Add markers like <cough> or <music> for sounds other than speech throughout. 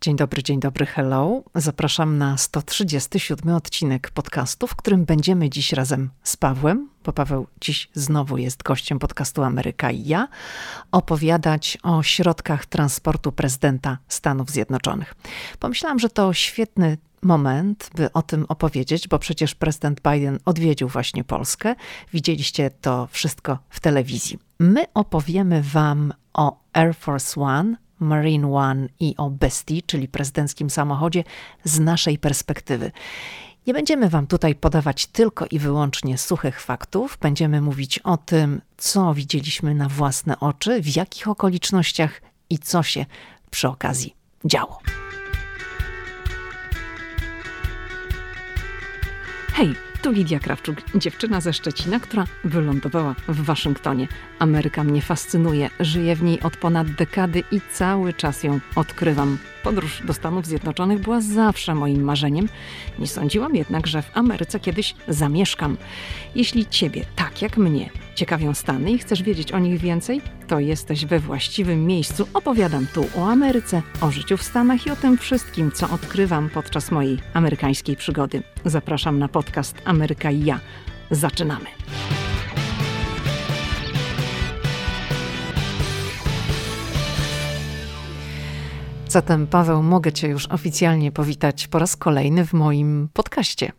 Dzień dobry, dzień dobry, hello. Zapraszam na 137 odcinek podcastu, w którym będziemy dziś razem z Pawłem, bo Paweł dziś znowu jest gościem podcastu Ameryka i ja, opowiadać o środkach transportu prezydenta Stanów Zjednoczonych. Pomyślałam, że to świetny moment, by o tym opowiedzieć, bo przecież prezydent Biden odwiedził właśnie Polskę. Widzieliście to wszystko w telewizji. My opowiemy Wam o Air Force One, Marine One i o Bestii, czyli prezydenckim samochodzie, z naszej perspektywy. Nie będziemy Wam tutaj podawać tylko i wyłącznie suchych faktów, będziemy mówić o tym, co widzieliśmy na własne oczy, w jakich okolicznościach i co się przy okazji działo. Hej, tu Lidia Krawczuk, dziewczyna ze Szczecina, która wylądowała w Waszyngtonie. Ameryka mnie fascynuje, żyję w niej od ponad dekady i cały czas ją odkrywam. Podróż do Stanów Zjednoczonych była zawsze moim marzeniem. Nie sądziłam jednak, że w Ameryce kiedyś zamieszkam. Jeśli Ciebie, tak jak mnie, ciekawią Stany i chcesz wiedzieć o nich więcej, to jesteś we właściwym miejscu. Opowiadam tu o Ameryce, o życiu w Stanach i o tym wszystkim, co odkrywam podczas mojej amerykańskiej przygody. Zapraszam na podcast Ameryka i ja. Zaczynamy. Zatem, Paweł, mogę Cię już oficjalnie powitać po raz kolejny w moim podcaście.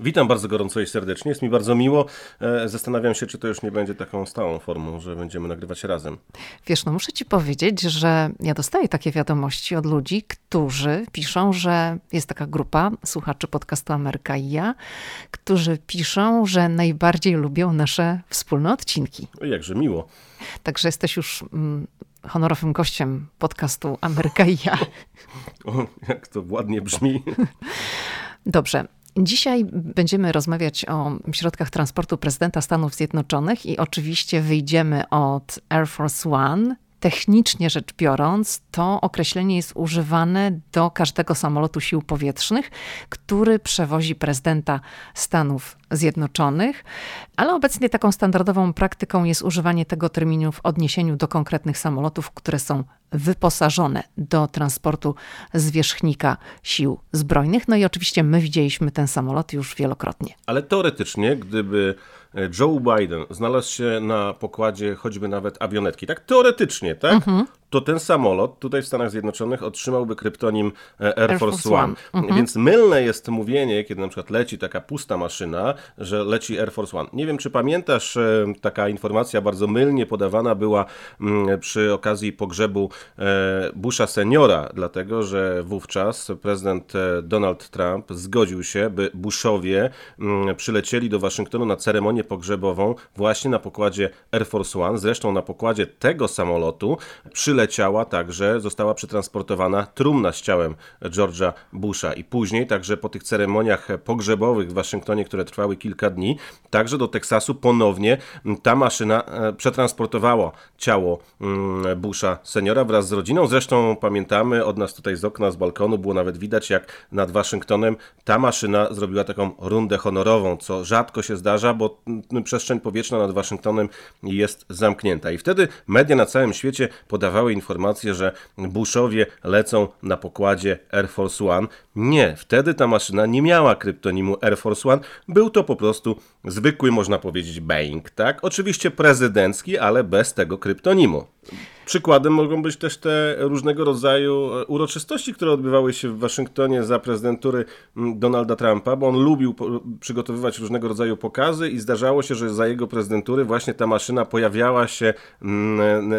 Witam bardzo gorąco i serdecznie. Jest mi bardzo miło. E, zastanawiam się, czy to już nie będzie taką stałą formą, że będziemy nagrywać razem. Wiesz, no muszę ci powiedzieć, że ja dostaję takie wiadomości od ludzi, którzy piszą, że jest taka grupa słuchaczy podcastu Ameryka i ja, którzy piszą, że najbardziej lubią nasze wspólne odcinki. O, jakże miło. Także jesteś już mm, honorowym gościem podcastu Ameryka i ja. <laughs> O, jak to ładnie brzmi. Dobrze. Dzisiaj będziemy rozmawiać o środkach transportu prezydenta Stanów Zjednoczonych i oczywiście wyjdziemy od Air Force One, Technicznie rzecz biorąc, to określenie jest używane do każdego samolotu sił powietrznych, który przewozi prezydenta Stanów Zjednoczonych, ale obecnie taką standardową praktyką jest używanie tego terminu w odniesieniu do konkretnych samolotów, które są wyposażone do transportu zwierzchnika sił zbrojnych. No i oczywiście my widzieliśmy ten samolot już wielokrotnie. Ale teoretycznie, gdyby Joe Biden znalazł się na pokładzie choćby nawet awionetki, tak teoretycznie, tak? Mhm to ten samolot tutaj w Stanach Zjednoczonych otrzymałby kryptonim e, Air, Force. One. Mhm. Więc mylne jest mówienie, kiedy na przykład leci taka pusta maszyna, że leci Air Force One. Nie wiem, czy pamiętasz, e, taka informacja bardzo mylnie podawana była mm, przy okazji pogrzebu e, Busha seniora, dlatego że wówczas prezydent Donald Trump zgodził się, by Bushowie mm, przylecieli do Waszyngtonu na ceremonię pogrzebową właśnie na pokładzie Air Force One. Zresztą na pokładzie tego samolotu przylecieli przyleciała także, została przetransportowana trumna z ciałem George'a Busha i później, także po tych ceremoniach pogrzebowych w Waszyngtonie, które trwały kilka dni, także do Teksasu ponownie ta maszyna e, przetransportowała ciało mm, Busha seniora wraz z rodziną. Zresztą pamiętamy od nas tutaj z okna, z balkonu było nawet widać, jak nad Waszyngtonem ta maszyna zrobiła taką rundę honorową, co rzadko się zdarza, bo mm, przestrzeń powietrzna nad Waszyngtonem jest zamknięta. I wtedy media na całym świecie podawały informacje, że Bushowie lecą na pokładzie Air Force One. Nie, wtedy ta maszyna nie miała kryptonimu Air Force One. Był to po prostu zwykły, można powiedzieć, Boeing, tak? Oczywiście prezydencki, ale bez tego kryptonimu. Przykładem mogą być też te różnego rodzaju e, uroczystości, które odbywały się w Waszyngtonie za prezydentury Donalda Trumpa, bo on lubił przygotowywać różnego rodzaju pokazy i zdarzało się, że za jego prezydentury właśnie ta maszyna pojawiała się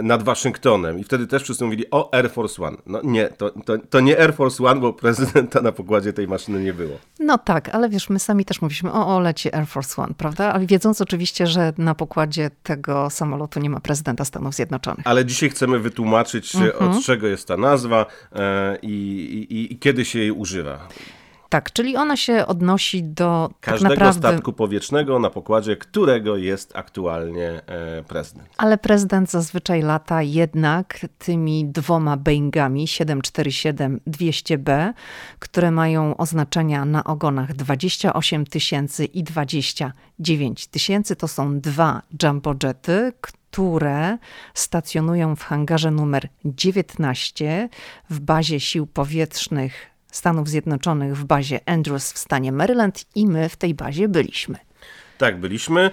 nad Waszyngtonem i wtedy też wszyscy mówili o Air Force One. No nie, to, to, to nie Air Force One, bo prezydenta na pokładzie tej maszyny nie było. No tak, ale wiesz, my sami też mówiliśmy o, o lecie Air Force One, prawda? Ale wiedząc oczywiście, że na pokładzie tego samolotu nie ma prezydenta Stanów Zjednoczonych. Ale dzisiaj chcemy wytłumaczyć, mhm. od czego jest ta nazwa e, i, i, i kiedy się jej używa. Tak, czyli ona się odnosi do tak każdego tak naprawdę... statku powietrznego, na pokładzie którego jest aktualnie e, prezydent. Ale prezydent zazwyczaj lata jednak tymi dwoma Boeingami 747-200B, które mają oznaczenia na ogonach 28 tysięcy i 29 tysięcy. To są dwa jumbojety, które stacjonują w hangarze numer 19 w bazie sił powietrznych Stanów Zjednoczonych w bazie Andrews w stanie Maryland i my w tej bazie byliśmy. Tak, byliśmy.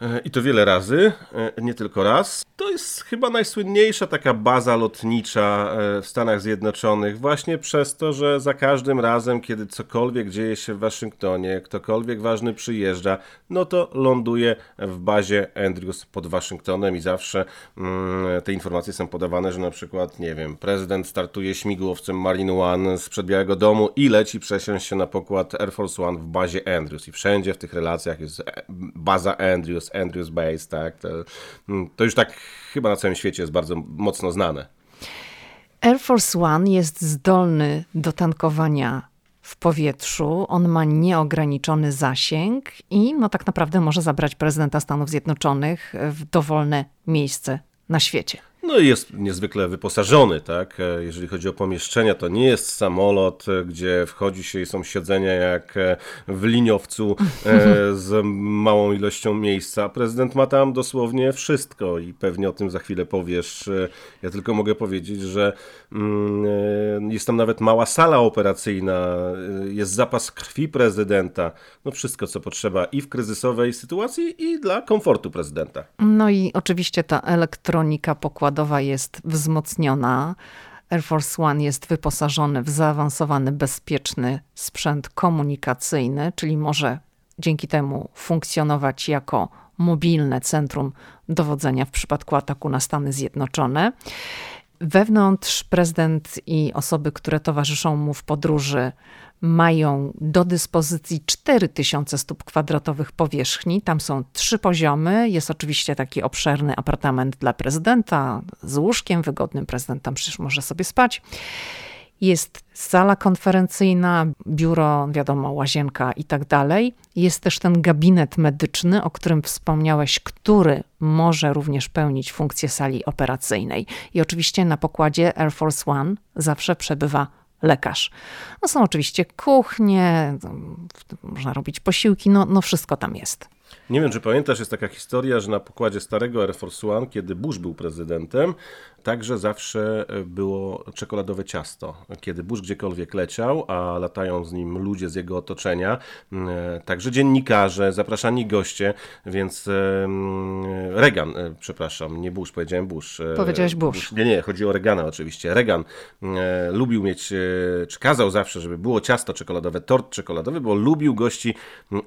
E, I to wiele razy, e, nie tylko raz. To jest chyba najsłynniejsza taka baza lotnicza e, w Stanach Zjednoczonych, właśnie przez to, że za każdym razem, kiedy cokolwiek dzieje się w Waszyngtonie, ktokolwiek ważny przyjeżdża, no to ląduje w bazie Andrews pod Waszyngtonem i zawsze mm, te informacje są podawane, że na przykład, nie wiem, prezydent startuje śmigłowcem Marine One z Białego Domu i leci przesiąść się na pokład Air Force One w bazie Andrews. I wszędzie w tych relacjach jest baza Andrews, Andrews Base, tak? To, mm, to już tak chyba na całym świecie jest bardzo mocno znane. Air Force One jest zdolny do tankowania w powietrzu. On ma nieograniczony zasięg i no tak naprawdę może zabrać prezydenta Stanów Zjednoczonych w dowolne miejsce na świecie. No i jest niezwykle wyposażony, tak? E, jeżeli chodzi o pomieszczenia, to nie jest samolot, e, gdzie wchodzi się i są siedzenia jak e, w liniowcu z małą ilością miejsca. Prezydent ma tam dosłownie wszystko i pewnie o tym za chwilę powiesz. Ja tylko mogę powiedzieć, że mm, jest tam nawet mała sala operacyjna, jest zapas krwi prezydenta. No wszystko, co potrzeba i w kryzysowej sytuacji, i dla komfortu prezydenta. No i oczywiście ta elektronika pokładu pokładowa jest wzmocniona. Air Force One jest wyposażony w zaawansowany, bezpieczny sprzęt komunikacyjny, czyli może dzięki temu funkcjonować jako mobilne centrum dowodzenia w przypadku ataku na Stany Zjednoczone. Wewnątrz prezydent i osoby, które towarzyszą mu w podróży, mają do dyspozycji 4000 stóp kwadratowych powierzchni. Tam są trzy poziomy. Jest oczywiście taki obszerny apartament dla prezydenta z łóżkiem wygodnym. Prezydent tam przecież może sobie spać. Jest sala konferencyjna, biuro, wiadomo, łazienka i tak dalej. Jest też ten gabinet medyczny, o którym wspomniałeś, który może również pełnić funkcję sali operacyjnej. I oczywiście na pokładzie Air Force One zawsze przebywa lekarz. No są oczywiście kuchnie, można robić posiłki, no, no wszystko tam jest. Nie wiem, czy pamiętasz, jest taka historia, że na pokładzie starego Air Force One, kiedy Bush był prezydentem, także zawsze e, było czekoladowe ciasto. Kiedy Bush gdziekolwiek leciał, a latają z nim ludzie z jego otoczenia, e, także dziennikarze, zapraszani goście, więc e, Reagan, przepraszam, nie Bush, powiedziałem Bush. Powiedziałeś Bush. Bush. Nie, nie, chodzi o Reagana oczywiście. Reagan lubił mieć, czy kazał zawsze, żeby było ciasto czekoladowe, tort czekoladowy, bo lubił gości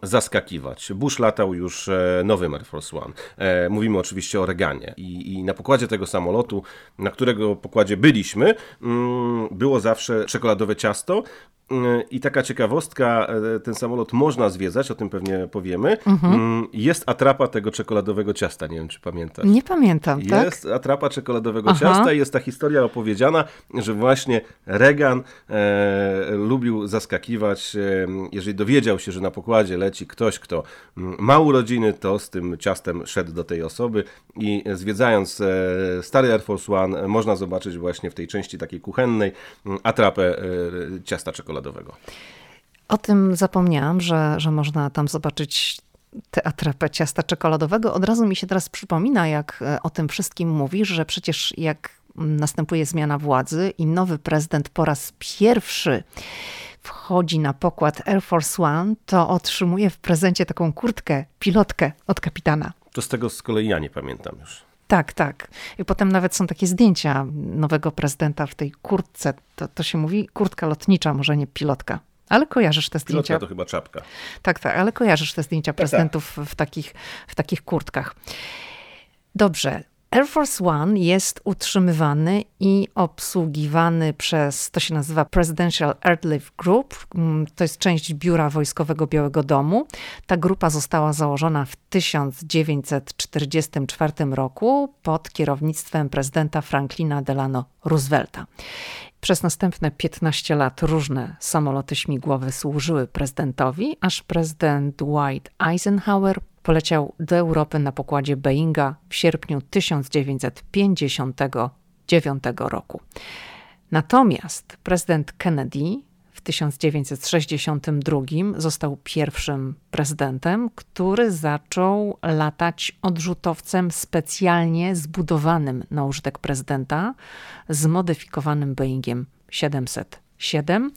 zaskakiwać. Bush latał już nowym Air Force One. Mówimy oczywiście o Reaganie. I, i na pokładzie tego samolotu na którego pokładzie byliśmy, mm, było zawsze czekoladowe ciasto. I taka ciekawostka, e, ten samolot można zwiedzać, o tym pewnie powiemy. Mhm. Mm, jest atrapa tego czekoladowego ciasta, nie wiem czy pamiętasz. Nie pamiętam, tak? Jest atrapa czekoladowego Aha. ciasta i jest ta historia opowiedziana, że właśnie Reagan e, lubił zaskakiwać, e, jeżeli dowiedział się, że na pokładzie leci ktoś, kto mm, ma urodziny, to z tym ciastem szedł do tej osoby i zwiedzając e, stary Air Force One można zobaczyć właśnie w tej części takiej kuchennej mm, atrapę e, ciasta czekoladowego czekoladowego. O tym zapomniałam, że, że można tam zobaczyć tę atrapę ciasta czekoladowego. Od razu mi się teraz przypomina, jak e, o tym wszystkim mówisz, że przecież jak następuje zmiana władzy i nowy prezydent po raz pierwszy wchodzi na pokład Air Force One, to otrzymuje w prezencie taką kurtkę, pilotkę od kapitana. To z tego z kolei ja nie pamiętam już. Tak, tak. I potem nawet są takie zdjęcia nowego prezydenta w tej kurtce. To, to się mówi kurtka lotnicza, może nie pilotka. Ale kojarzysz te zdjęcia. Pilotka to chyba czapka. Tak, tak, ale kojarzysz te zdjęcia tak, tak. prezydentów w takich, w takich kurtkach. Dobrze. Air Force One jest utrzymywany i obsługiwany przez, to się nazywa Presidential Airlift Group, mm, to jest część biura wojskowego Białego Domu. Ta grupa została założona w 1944 roku pod kierownictwem prezydenta Franklina Delano Roosevelta. Przez następne 15 lat różne samoloty śmigłowe służyły prezydentowi, aż prezydent Dwight Eisenhower poleciał do Europy na pokładzie Boeinga w sierpniu 1959 roku. Natomiast prezydent Kennedy w 1962 został pierwszym prezydentem, który zaczął latać odrzutowcem specjalnie zbudowanym na użytek prezydenta, zmodyfikowanym Boeingiem 707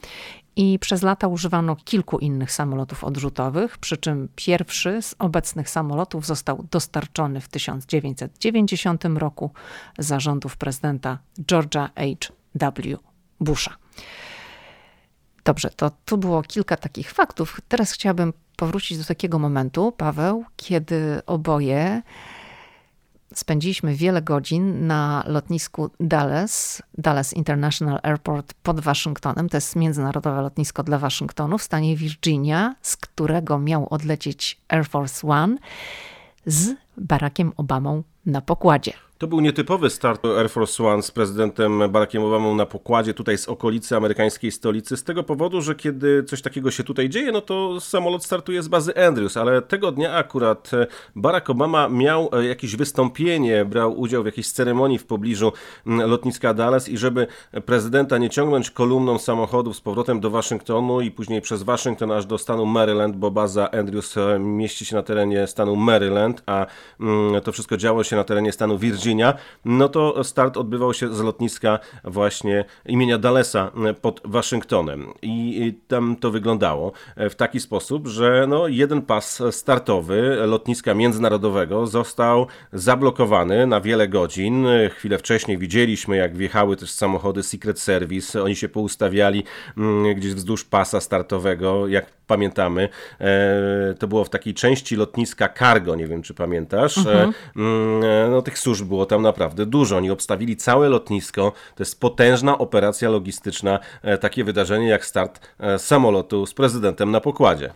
i przez lata używano kilku innych samolotów odrzutowych, przy czym pierwszy z obecnych samolotów został dostarczony w 1990 roku za rządów prezydenta George'a H.W. Busha. Dobrze, to tu było kilka takich faktów. Teraz chciałabym powrócić do takiego momentu, Paweł, kiedy oboje spędziliśmy wiele godzin na lotnisku Dallas, Dallas International Airport pod Waszyngtonem. To jest międzynarodowe lotnisko dla Waszyngtonu w stanie Virginia, z którego miał odlecieć Air Force One z Barackiem Obamą na pokładzie. To był nietypowy start Air Force One z prezydentem Barackiem Obamą na pokładzie tutaj z okolicy amerykańskiej stolicy, z tego powodu, że kiedy coś takiego się tutaj dzieje, no to samolot startuje z bazy Andrews, ale tego dnia akurat Barack Obama miał e, jakieś wystąpienie, brał udział w jakiejś ceremonii w pobliżu lotniska Dallas i żeby prezydenta nie ciągnąć kolumną samochodów z powrotem do Waszyngtonu i później przez Waszyngton aż do stanu Maryland, bo baza Andrews e, mieści się na terenie stanu Maryland, a to wszystko działo się na terenie stanu Virginia, No to start odbywał się z lotniska właśnie imienia Dallesa pod Waszyngtonem. I tam to wyglądało w taki sposób, że no jeden pas startowy lotniska międzynarodowego został zablokowany na wiele godzin. Chwilę wcześniej widzieliśmy, jak wjechały też samochody Secret Service. Oni się poustawiali mm, gdzieś wzdłuż pasa startowego, jak pamiętamy. E, to było w takiej części lotniska Cargo, nie wiem czy pamiętasz. E, mhm. Mm, no tych służb było było tam naprawdę dużo. Oni obstawili całe lotnisko. To jest potężna operacja logistyczna, e, takie wydarzenie jak start e, samolotu z prezydentem na pokładzie.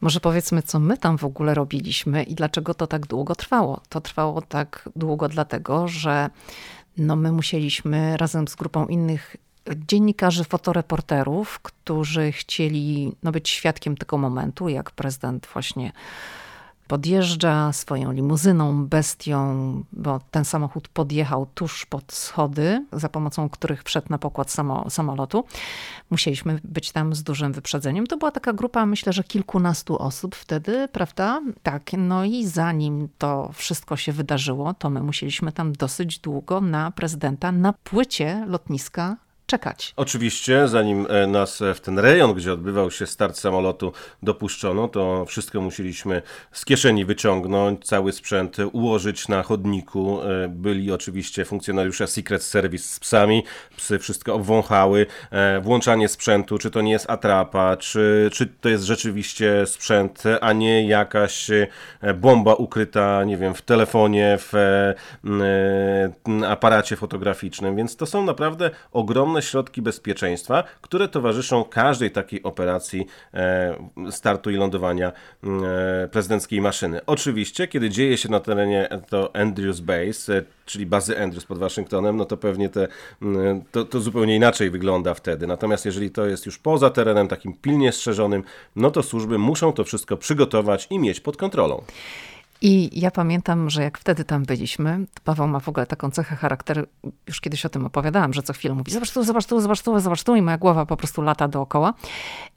Może powiedzmy, co my tam w ogóle robiliśmy i dlaczego to tak długo trwało. To trwało tak długo dlatego, że no my musieliśmy razem z grupą innych dziennikarzy, fotoreporterów, którzy chcieli no, być świadkiem tego momentu, jak prezydent właśnie podjeżdża swoją limuzyną, bestią, bo ten samochód podjechał tuż pod schody, za pomocą których wszedł na pokład samo, samolotu. Musieliśmy być tam z dużym wyprzedzeniem. To była taka grupa, myślę, że kilkunastu osób wtedy, prawda? Tak, no i zanim to wszystko się wydarzyło, to my musieliśmy tam dosyć długo na prezydenta na płycie lotniska czekać. Oczywiście, zanim e, nas w ten rejon, gdzie odbywał się start samolotu, dopuszczono, to wszystko musieliśmy z kieszeni wyciągnąć, cały sprzęt ułożyć na chodniku. E, byli oczywiście funkcjonariusze Secret Service z psami, psy wszystko obwąchały. E, włączanie sprzętu, czy to nie jest atrapa, czy, czy to jest rzeczywiście sprzęt, a nie jakaś bomba ukryta, nie wiem, w telefonie, w aparacie fotograficznym, więc to są naprawdę ogromne środki bezpieczeństwa, które towarzyszą każdej takiej operacji e, startu i lądowania e, prezydenckiej maszyny. Oczywiście, kiedy dzieje się na terenie to Andrews Base, e, czyli bazy Andrews pod Waszyngtonem, no to pewnie te, to, to zupełnie inaczej wygląda wtedy. Natomiast jeżeli to jest już poza terenem takim pilnie strzeżonym, no to służby muszą to wszystko przygotować i mieć pod kontrolą. I ja pamiętam, że jak wtedy tam byliśmy, Paweł ma w ogóle taką cechę charakteru, już kiedyś o tym opowiadałam, że co chwilę mówi, zobacz tu, zobacz tu, zobacz tu, zobacz tu i moja głowa po prostu lata dookoła.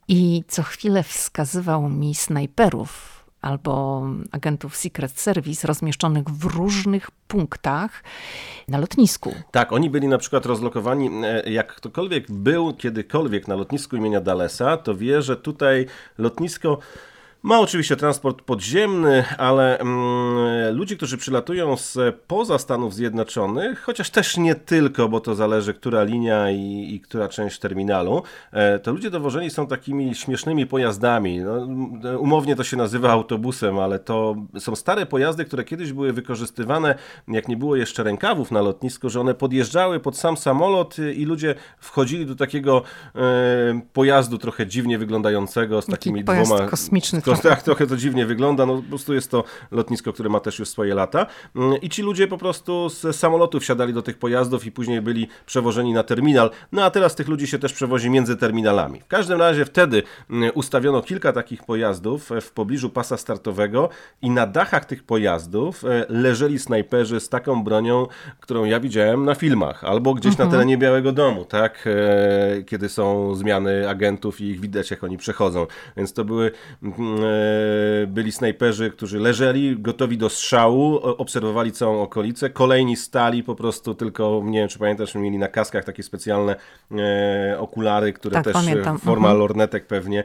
I co chwilę wskazywał mi snajperów albo agentów Secret Service rozmieszczonych w różnych punktach na lotnisku. Tak, oni byli na przykład rozlokowani, e, jak ktokolwiek był kiedykolwiek na lotnisku imienia Dalesa, to wie, że tutaj lotnisko ma oczywiście transport podziemny, ale mm, ludzi, którzy przylatują z poza Stanów Zjednoczonych, chociaż też nie tylko, bo to zależy, która linia i, i która część terminalu, e, to ludzie dowożeni są takimi śmiesznymi pojazdami. No, umownie to się nazywa autobusem, ale to są stare pojazdy, które kiedyś były wykorzystywane, jak nie było jeszcze rękawów na lotnisku, że one podjeżdżały pod sam samolot i ludzie wchodzili do takiego e, pojazdu trochę dziwnie wyglądającego z takimi pojazd dwoma kosmiczny to <laughs> tak trochę to dziwnie wygląda, no po prostu jest to lotnisko, które ma też już swoje lata mm, i ci ludzie po prostu z samolotu wsiadali do tych pojazdów i później byli przewożeni na terminal, no a teraz tych ludzi się też przewozi między terminalami. W każdym razie wtedy mm, ustawiono kilka takich pojazdów e, w pobliżu pasa startowego i na dachach tych pojazdów e, leżeli snajperzy z taką bronią, którą ja widziałem na filmach albo gdzieś mhm. na terenie Białego Domu, tak, e, kiedy są zmiany agentów i ich widać jak oni przechodzą. Więc to były mm, byli snajperzy, którzy leżeli gotowi do strzału, obserwowali całą okolicę, kolejni stali po prostu tylko, nie wiem czy pamiętasz, mieli na kaskach takie specjalne okulary, które tak, też pamiętam. forma mhm. lornetek pewnie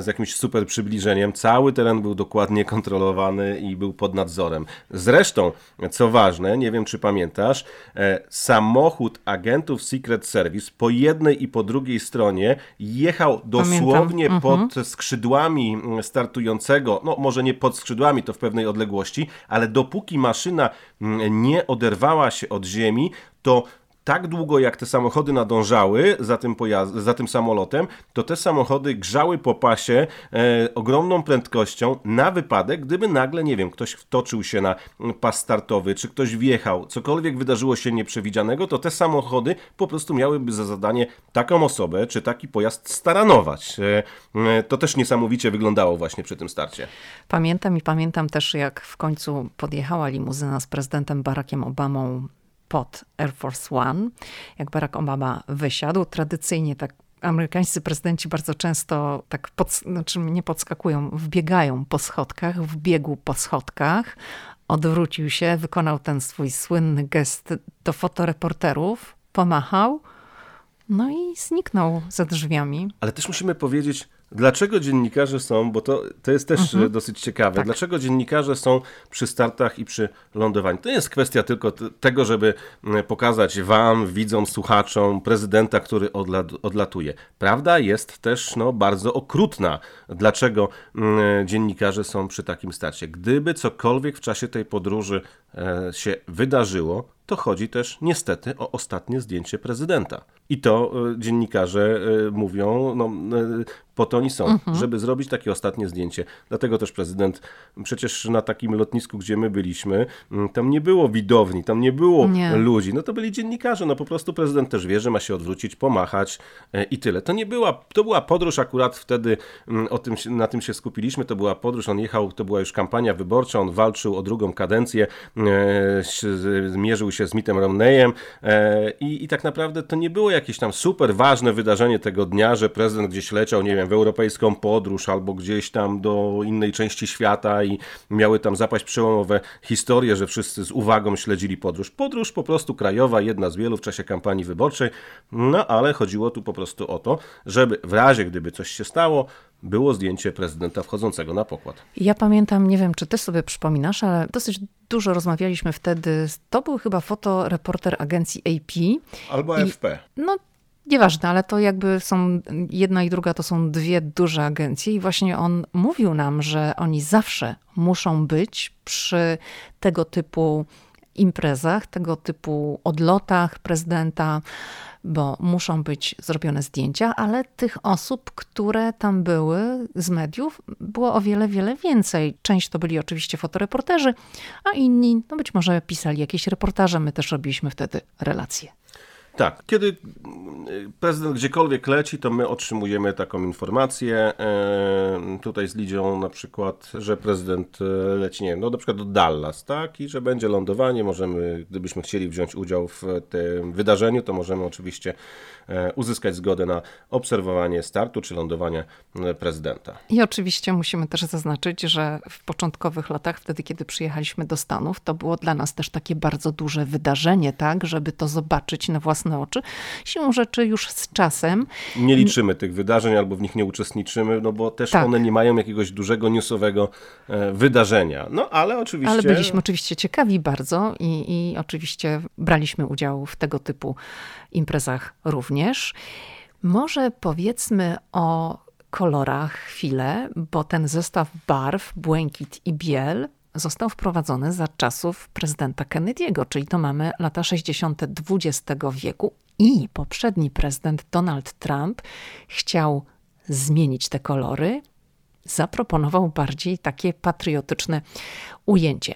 z jakimś super przybliżeniem. Cały teren był dokładnie kontrolowany i był pod nadzorem. Zresztą, co ważne, nie wiem czy pamiętasz, e, samochód agentów Secret Service po jednej i po drugiej stronie jechał dosłownie mhm. pod skrzydłami mm, startującego, no może nie pod skrzydłami, to w pewnej odległości, ale dopóki maszyna mm, nie oderwała się od ziemi, to tak długo jak te samochody nadążały za tym, za tym samolotem, to te samochody grzały po pasie e, ogromną prędkością na wypadek, gdyby nagle, nie wiem, ktoś wtoczył się na pas startowy, czy ktoś wjechał, cokolwiek wydarzyło się nieprzewidzianego, to te samochody po prostu miałyby za zadanie taką osobę, czy taki pojazd staranować. E, e, to też niesamowicie wyglądało właśnie przy tym starcie. Pamiętam i pamiętam też, jak w końcu podjechała limuzyna z prezydentem Barackiem Obamą pod Air Force One. Jak Barack Obama wysiadł, tradycyjnie tak amerykańscy prezydenci bardzo często tak, pod, znaczy nie podskakują, wbiegają po schodkach, wbiegł po schodkach, odwrócił się, wykonał ten swój słynny gest do fotoreporterów, pomachał, no i zniknął za drzwiami. Ale też musimy powiedzieć, Dlaczego dziennikarze są, bo to, to jest też mhm. dosyć ciekawe, tak. dlaczego dziennikarze są przy startach i przy lądowaniu? To nie jest kwestia tylko tego, żeby pokazać wam, widzom, słuchaczom prezydenta, który odlatuje. Prawda jest też no, bardzo okrutna. Dlaczego dziennikarze są przy takim starcie? Gdyby cokolwiek w czasie tej podróży e, się wydarzyło, to chodzi też niestety o ostatnie zdjęcie prezydenta. I to e, dziennikarze e, mówią, no, po to oni są, mhm. żeby zrobić takie ostatnie zdjęcie. Dlatego też prezydent, przecież na takim lotnisku, gdzie my byliśmy, tam nie było widowni, tam nie było nie. ludzi. No to byli dziennikarze. No po prostu prezydent też wie, że ma się odwrócić, pomachać e, i tyle. To nie była, to była podróż akurat wtedy, o tym, na tym się skupiliśmy, to była podróż, on jechał, to była już kampania wyborcza, on walczył o drugą kadencję, e, mierzył się z Mittem Romneyem e, i, i tak naprawdę to nie było jakieś tam super ważne wydarzenie tego dnia, że prezydent gdzieś leciał, nie wiem, w europejską podróż albo gdzieś tam do innej części świata i miały tam zapaść przełomowe historie, że wszyscy z uwagą śledzili podróż. Podróż po prostu krajowa, jedna z wielu w czasie kampanii wyborczej, no ale chodziło tu po prostu o to, żeby w razie gdyby coś się stało, było zdjęcie prezydenta wchodzącego na pokład. Ja pamiętam, nie wiem czy ty sobie przypominasz, ale dosyć dużo rozmawialiśmy wtedy. To był chyba fotoreporter agencji AP. Albo AFP. No Nieważne, ale to jakby są, jedna i druga to są dwie duże agencje i właśnie on mówił nam, że oni zawsze muszą być przy tego typu imprezach, tego typu odlotach prezydenta, bo muszą być zrobione zdjęcia, ale tych osób, które tam były z mediów, było o wiele, wiele więcej. Część to byli oczywiście fotoreporterzy, a inni, no być może pisali jakieś reportaże. My też robiliśmy wtedy relacje. Tak, kiedy prezydent gdziekolwiek leci, to my otrzymujemy taką informację. E, tutaj z Lidzią na przykład, że prezydent e, leci, nie wiem, no na przykład do Dallas, tak? I że będzie lądowanie, możemy, gdybyśmy chcieli wziąć udział w tym wydarzeniu, to możemy oczywiście e, uzyskać zgodę na obserwowanie startu czy lądowania prezydenta. I oczywiście musimy też zaznaczyć, że w początkowych latach, wtedy kiedy przyjechaliśmy do Stanów, to było dla nas też takie bardzo duże wydarzenie, tak? Żeby to zobaczyć na własne własne oczy. Siłą rzeczy już z czasem. Nie liczymy tych wydarzeń albo w nich nie uczestniczymy, no bo też tak. one nie mają jakiegoś dużego newsowego e, wydarzenia. No ale oczywiście. Ale byliśmy oczywiście ciekawi bardzo i, i oczywiście braliśmy udział w tego typu imprezach również. Może powiedzmy o kolorach chwilę, bo ten zestaw barw, błękit i biel, został wprowadzony za czasów prezydenta Kennedy'ego, czyli to mamy lata 60. XX wieku i poprzedni prezydent Donald Trump chciał zmienić te kolory zaproponował bardziej takie patriotyczne ujęcie.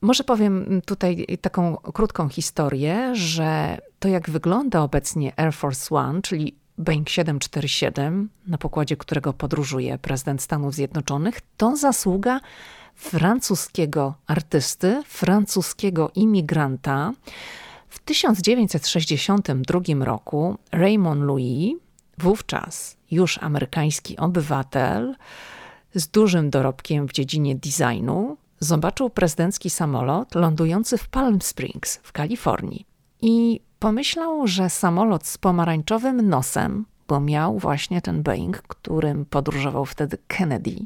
Może powiem tutaj taką krótką historię, że to jak wygląda obecnie Air Force One, czyli Boeing 747, na pokładzie którego podróżuje prezydent Stanów Zjednoczonych, to zasługa francuskiego artysty, francuskiego imigranta. W 1962 roku Raymond Louis, wówczas już amerykański obywatel z dużym dorobkiem w dziedzinie designu, zobaczył prezydencki samolot lądujący w Palm Springs w Kalifornii i pomyślał, że samolot z pomarańczowym nosem, bo miał właśnie ten Boeing, którym podróżował wtedy Kennedy,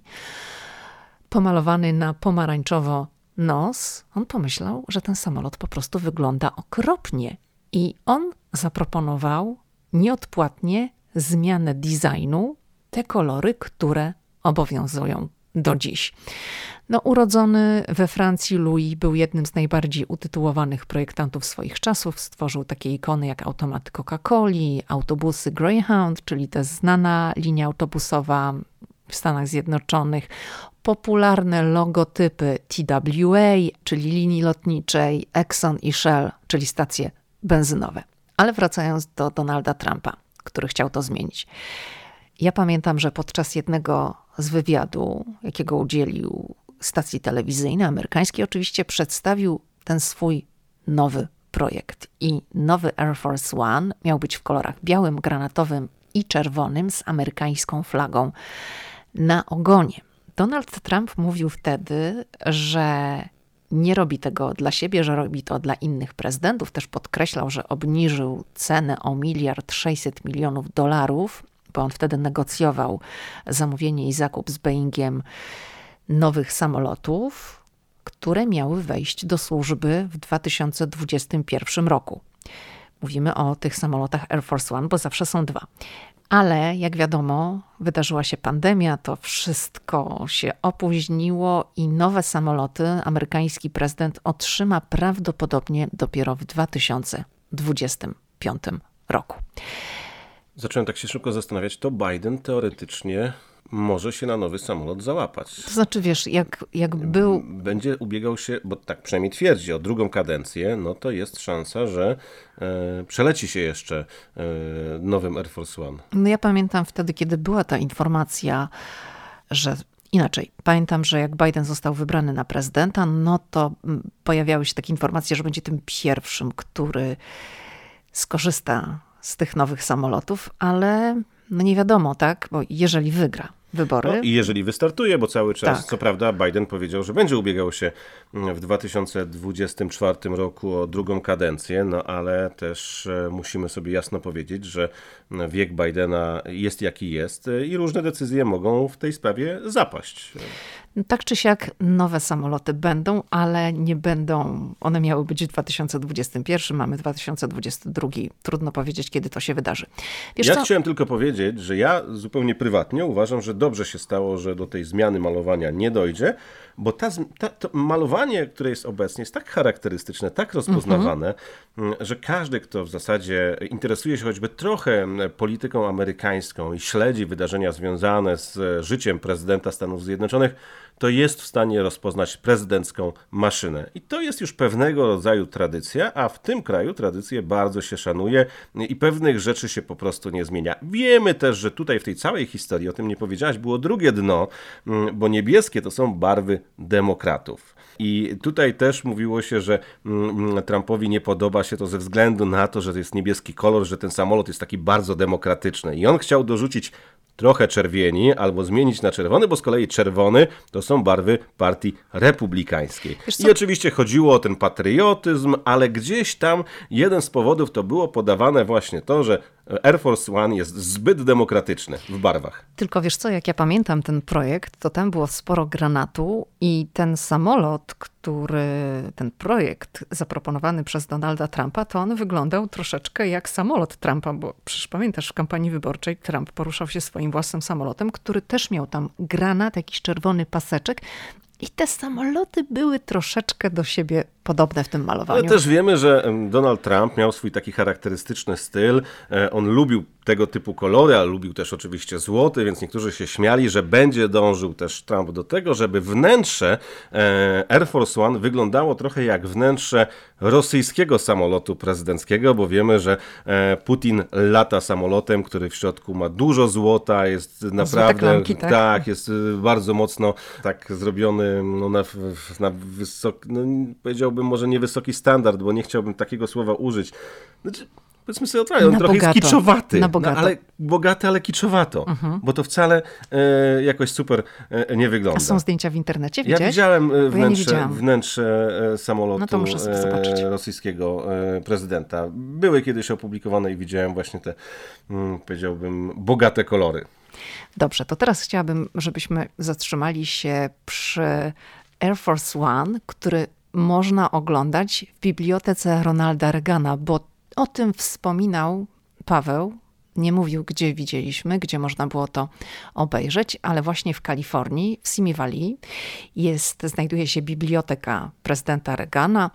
pomalowany na pomarańczowo nos, on pomyślał, że ten samolot po prostu wygląda okropnie. I on zaproponował nieodpłatnie zmianę designu, te kolory, które obowiązują do dziś. No, urodzony we Francji, Louis był jednym z najbardziej utytułowanych projektantów swoich czasów. Stworzył takie ikony jak automaty Coca-Coli, autobusy Greyhound, czyli ta znana linia autobusowa w Stanach Zjednoczonych, popularne logotypy TWA, czyli linii lotniczej, Exxon i Shell, czyli stacje benzynowe. Ale wracając do Donalda Trumpa, który chciał to zmienić. Ja pamiętam, że podczas jednego z wywiadu, jakiego udzielił stacji telewizyjnej, amerykańskiej, oczywiście przedstawił ten swój nowy projekt. I nowy Air Force One miał być w kolorach białym, granatowym i czerwonym z amerykańską flagą na ogonie. Donald Trump mówił wtedy, że nie robi tego dla siebie, że robi to dla innych prezydentów. Też podkreślał, że obniżył cenę o miliard 600 milionów dolarów, bo on wtedy negocjował zamówienie i zakup z Boeingiem nowych samolotów, które miały wejść do służby w 2021 roku. Mówimy o tych samolotach Air Force One, bo zawsze są dwa. Ale jak wiadomo, wydarzyła się pandemia, to wszystko się opóźniło i nowe samoloty amerykański prezydent otrzyma prawdopodobnie dopiero w 2025 roku. Zacząłem tak się szybko zastanawiać, to Biden teoretycznie może się na nowy samolot załapać. To znaczy, wiesz, jak, jak był. Będzie ubiegał się, bo tak przynajmniej twierdzi, o drugą kadencję, no to jest szansa, że e, przeleci się jeszcze e, nowym Air Force One. No ja pamiętam wtedy, kiedy była ta informacja, że inaczej. Pamiętam, że jak Biden został wybrany na prezydenta, no to pojawiały się takie informacje, że będzie tym pierwszym, który skorzysta z tych nowych samolotów, ale no nie wiadomo, tak? Bo jeżeli wygra wybory. No I jeżeli wystartuje, bo cały czas, tak. co prawda, Biden powiedział, że będzie ubiegał się w 2024 roku o drugą kadencję, no ale też e, musimy sobie jasno powiedzieć, że wiek Bidena jest jaki jest i różne decyzje mogą w tej sprawie zapaść. Tak czy siak nowe samoloty będą, ale nie będą, one miały być w 2021, mamy 2022. Trudno powiedzieć, kiedy to się wydarzy. Wiesz ja co? chciałem tylko powiedzieć, że ja zupełnie prywatnie uważam, że dobrze się stało, że do tej zmiany malowania nie dojdzie, bo ta, ta, to malowanie, które jest obecnie, jest tak charakterystyczne, tak rozpoznawane, mm że każdy, kto w zasadzie interesuje się choćby trochę polityką amerykańską i śledzi wydarzenia związane z życiem prezydenta Stanów Zjednoczonych, to jest w stanie rozpoznać prezydencką maszynę. I to jest już pewnego rodzaju tradycja, a w tym kraju tradycję bardzo się szanuje i pewnych rzeczy się po prostu nie zmienia. Wiemy też, że tutaj w tej całej historii, o tym nie powiedziałaś, było drugie dno, mm, bo niebieskie to są barwy demokratów. I tutaj też mówiło się, że mm, Trumpowi nie podoba się to ze względu na to, że to jest niebieski kolor, że ten samolot jest taki bardzo demokratyczny. I on chciał dorzucić trochę czerwieni albo zmienić na czerwony, bo z kolei czerwony to są barwy partii republikańskiej. I oczywiście chodziło o ten patriotyzm, ale gdzieś tam jeden z powodów to było podawane właśnie to, że Air Force One jest zbyt demokratyczny w barwach. Tylko wiesz co, jak ja pamiętam ten projekt, to tam było sporo granatu i ten samolot, który, ten projekt zaproponowany przez Donalda Trumpa, to on wyglądał troszeczkę jak samolot Trumpa, bo przecież pamiętasz, w kampanii wyborczej Trump poruszał się swoim własnym samolotem, który też miał tam granat, jakiś czerwony paseczek i te samoloty były troszeczkę do siebie podobne w tym malowaniu. Ale też wiemy, że Donald Trump miał swój taki charakterystyczny styl. E, on lubił tego typu kolory, ale lubił też oczywiście złoty, więc niektórzy się śmiali, że będzie dążył też Trump do tego, żeby wnętrze e, Air Force One wyglądało trochę jak wnętrze rosyjskiego samolotu prezydenckiego, bo wiemy, że e, Putin lata samolotem, który w środku ma dużo złota, jest naprawdę klamki, tak? tak? jest bardzo mocno tak zrobiony no, na, na wysoki, no, powiedziałbym może nie wysoki standard, bo nie chciałbym takiego słowa użyć. Znaczy, powiedzmy sobie otwarcie, on Na trochę bogato. jest kiczowaty. Na bogato. No, ale bogaty, ale kiczowato. Bo to wcale e, jakoś super e, nie wygląda. A są zdjęcia w internecie, Ja widziałeś? widziałem e, Bo ja nie wnętrze, widziałam. wnętrze e, samolotu No to muszę sobie e, rosyjskiego prezydenta. Były kiedyś opublikowane i widziałem właśnie te, mm, powiedziałbym, bogate kolory. Dobrze, to teraz chciałabym, żebyśmy zatrzymali się przy Air Force One, który można oglądać w bibliotece Ronalda Reagana, bo o tym wspominał Paweł. Nie mówił, gdzie widzieliśmy, gdzie można było to obejrzeć, ale właśnie w Kalifornii, w Simi Valley, jest, znajduje się biblioteka prezydenta Reagana.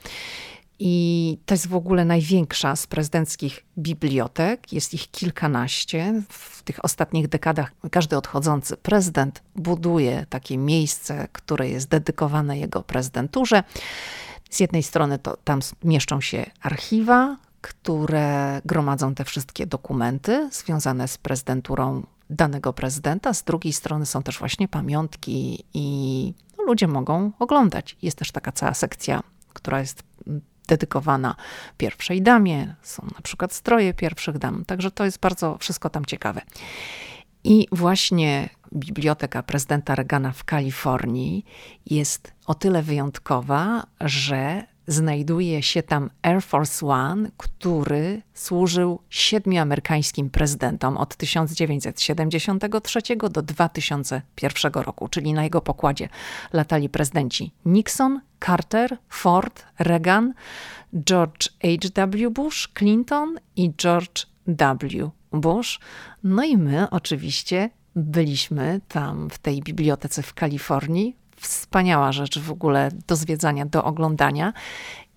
I to jest w ogóle największa z prezydenckich bibliotek. Jest ich kilkanaście. W tych ostatnich dekadach każdy odchodzący prezydent buduje takie miejsce, które jest dedykowane jego prezydenturze. Z jednej strony to tam mieszczą się archiwa, które gromadzą te wszystkie dokumenty związane z prezydenturą danego prezydenta. Z drugiej strony są też właśnie pamiątki i no, ludzie mogą oglądać. Jest też taka cała sekcja, która jest dedykowana pierwszej damie. Są na przykład stroje pierwszych dam. Także to jest bardzo wszystko tam ciekawe. I właśnie biblioteka prezydenta Reagana w Kalifornii jest o tyle wyjątkowa, że znajduje się tam Air Force One, który służył siedmiu amerykańskim prezydentom od 1973 do 2001 roku, czyli na jego pokładzie latali prezydenci Nixon, Carter, Ford, Reagan, George H.W. Bush, Clinton i George W. Bush. No i my oczywiście byliśmy tam w tej bibliotece w Kalifornii. Wspaniała rzecz w ogóle do zwiedzania, do oglądania.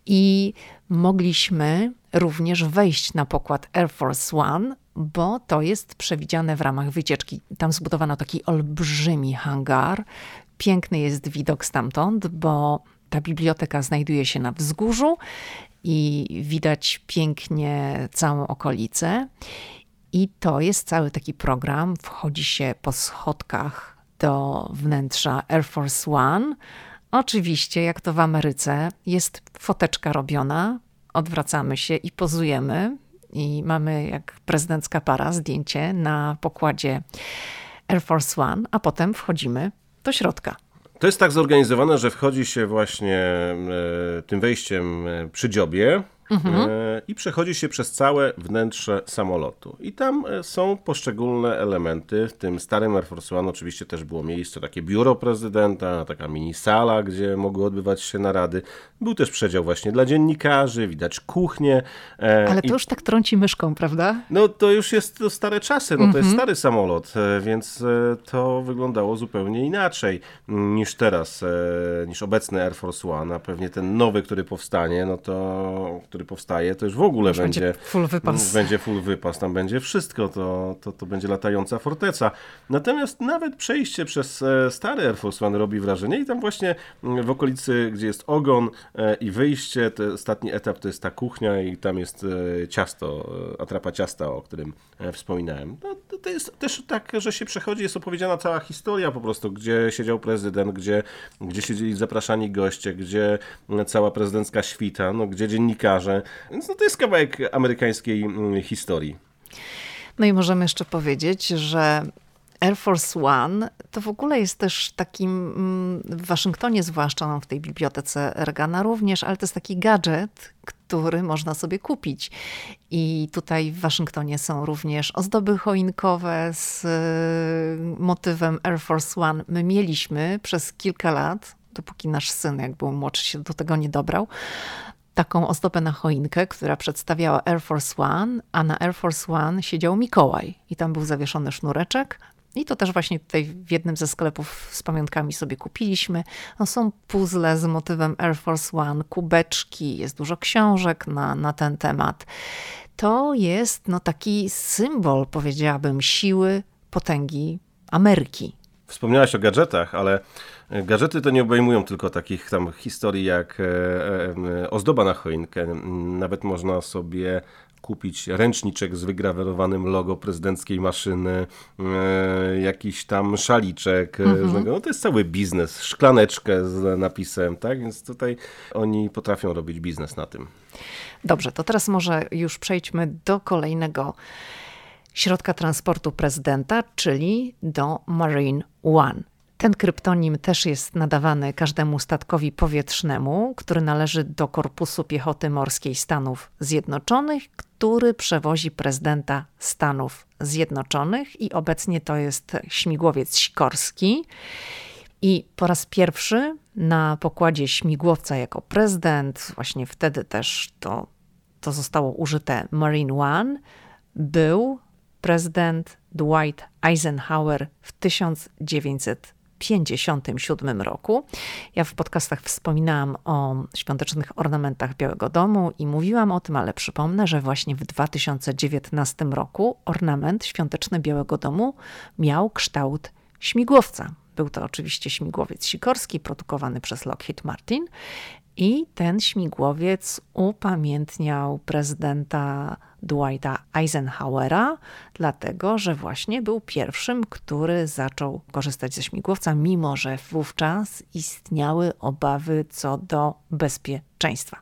I mogliśmy również wejść na pokład Air Force One, bo to jest przewidziane w ramach wycieczki. Tam zbudowano taki olbrzymi hangar. Piękny jest widok stamtąd, bo ta biblioteka znajduje się na wzgórzu i widać pięknie całą okolicę. I to jest cały taki program. Wchodzi się po schodkach do wnętrza Air Force One. Oczywiście, jak to w Ameryce, jest foteczka robiona. Odwracamy się i pozujemy. I mamy jak prezydencka para zdjęcie na pokładzie Air Force One, a potem wchodzimy do środka. To jest tak zorganizowane, że wchodzi się właśnie e, tym wejściem e, przy dziobie Mhm. e, i przechodzi się przez całe wnętrze samolotu. I tam e, są poszczególne elementy. W tym starym Air Force One oczywiście też było miejsce, takie biuro prezydenta, taka mini sala, gdzie mogły odbywać się narady. Był też przedział właśnie dla dziennikarzy, widać kuchnię. e, Ale i- to już tak trąci myszką, prawda? no to już jest to stare czasy, no to Mhm. jest stary samolot, więc to wyglądało zupełnie inaczej mm, niż teraz, niż obecny Air Force One, a pewnie ten nowy, który powstanie, no to, który powstaje, to już w ogóle Już będzie będzie, full wypas. będzie full wypas, tam będzie wszystko, to, to, to będzie latająca forteca. Natomiast nawet przejście przez e, stary Air Force One robi wrażenie i tam właśnie mm, w okolicy, gdzie jest ogon e, i wyjście, to ostatni etap to jest ta kuchnia i tam jest e, ciasto, atrapa ciasta, o którym wspominałem. No, to- jest też tak, że się przechodzi, jest opowiedziana cała historia po prostu, gdzie siedział prezydent, gdzie, gdzie siedzieli zapraszani goście, gdzie cała prezydencka świta, no, gdzie dziennikarze. Więc no, to jest kawałek amerykańskiej mm, historii. No i możemy jeszcze powiedzieć, że Air Force One to w ogóle jest też takim, mm, w Waszyngtonie zwłaszcza, no w tej bibliotece Reagana również, ale to jest taki gadżet, który można sobie kupić. I tutaj w Waszyngtonie są również ozdoby choinkowe z y, motywem Air Force One. My mieliśmy przez kilka lat, dopóki nasz syn, jak był młodszy, się do tego nie dobrał, taką ozdobę na choinkę, która przedstawiała Air Force One, a na Air Force One siedział Mikołaj i tam był zawieszony sznureczek. I to też właśnie tutaj w jednym ze sklepów z pamiątkami sobie kupiliśmy. No są puzzle z motywem Air Force One, kubeczki, jest dużo książek na, na ten temat. to jest no, taki symbol, powiedziałabym, siły, potęgi Ameryki. Wspomniałaś o gadżetach, ale gadżety to nie obejmują tylko takich tam historii jak e, e, ozdoba na choinkę. Nawet można sobie kupić ręczniczek z wygrawerowanym logo prezydenckiej maszyny, e, jakiś tam szaliczek. Mhm. No to jest cały biznes. Szklaneczkę z napisem, tak? Więc tutaj oni potrafią robić biznes na tym. Dobrze, to teraz może już przejdźmy do kolejnego środka transportu prezydenta, czyli do Marine One. Ten kryptonim też jest nadawany każdemu statkowi powietrznemu, który należy do Korpusu Piechoty Morskiej Stanów Zjednoczonych, który przewozi prezydenta Stanów Zjednoczonych i obecnie to jest śmigłowiec Sikorski. I po raz pierwszy na pokładzie śmigłowca jako prezydent, właśnie wtedy też to, to zostało użyte Marine One, był prezydent Dwight Eisenhower w 1957 roku. Ja w podcastach wspominałam o świątecznych ornamentach Białego Domu i mówiłam o tym, ale przypomnę, że właśnie w 2019 roku ornament świąteczny Białego Domu miał kształt śmigłowca. Był to oczywiście śmigłowiec Sikorski, produkowany przez Lockheed Martin. I ten śmigłowiec upamiętniał prezydenta Dwighta Eisenhowera, dlatego że właśnie był pierwszym, który zaczął korzystać ze śmigłowca, mimo że wówczas istniały obawy co do bezpieczeństwa.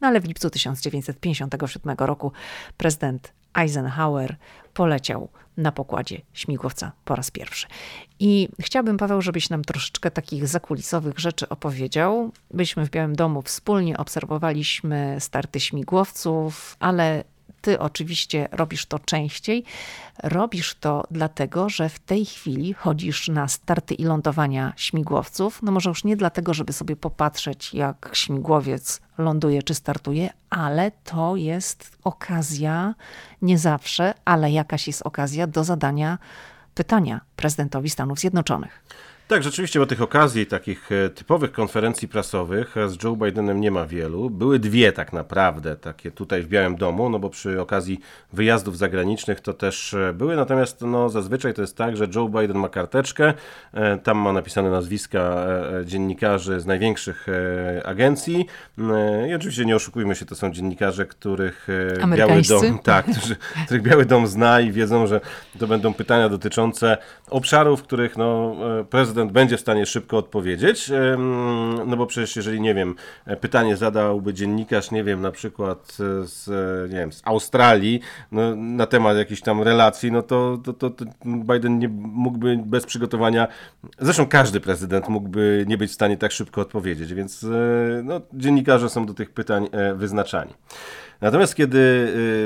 No ale w lipcu 1957 roku prezydent Eisenhower poleciał na pokładzie śmigłowca po raz pierwszy. I chciałbym, Paweł, żebyś nam troszeczkę takich zakulisowych rzeczy opowiedział. Byliśmy w Białym Domu wspólnie, obserwowaliśmy starty śmigłowców, ale ty oczywiście robisz to częściej. Robisz to dlatego, że w tej chwili chodzisz na starty i lądowania śmigłowców. No może już nie dlatego, żeby sobie popatrzeć, jak śmigłowiec ląduje czy startuje, ale to jest okazja, nie zawsze, ale jakaś jest okazja do zadania pytania prezydentowi Stanów Zjednoczonych. Tak, rzeczywiście, bo tych okazji, takich e, typowych konferencji prasowych z Joe Bidenem nie ma wielu. Były dwie tak naprawdę, takie tutaj w Białym Domu, no bo przy okazji wyjazdów zagranicznych to też e, były, natomiast no zazwyczaj to jest tak, że Joe Biden ma karteczkę, e, tam ma napisane nazwiska dziennikarzy z największych agencji. I oczywiście nie oszukujmy się, to są dziennikarze, których Biały Dom, tak, którzy, których Biały Dom zna i wiedzą, że to będą pytania dotyczące obszarów, w których no, prezydent prezydent będzie w stanie szybko odpowiedzieć, no bo przecież jeżeli, nie wiem, pytanie zadałby dziennikarz, nie wiem, na przykład z, nie wiem, z Australii no, na temat jakichś tam relacji, no to, to, to, to Biden nie mógłby bez przygotowania, zresztą każdy prezydent mógłby nie być w stanie tak szybko odpowiedzieć, więc e, no, dziennikarze są do tych pytań e, wyznaczani. Natomiast kiedy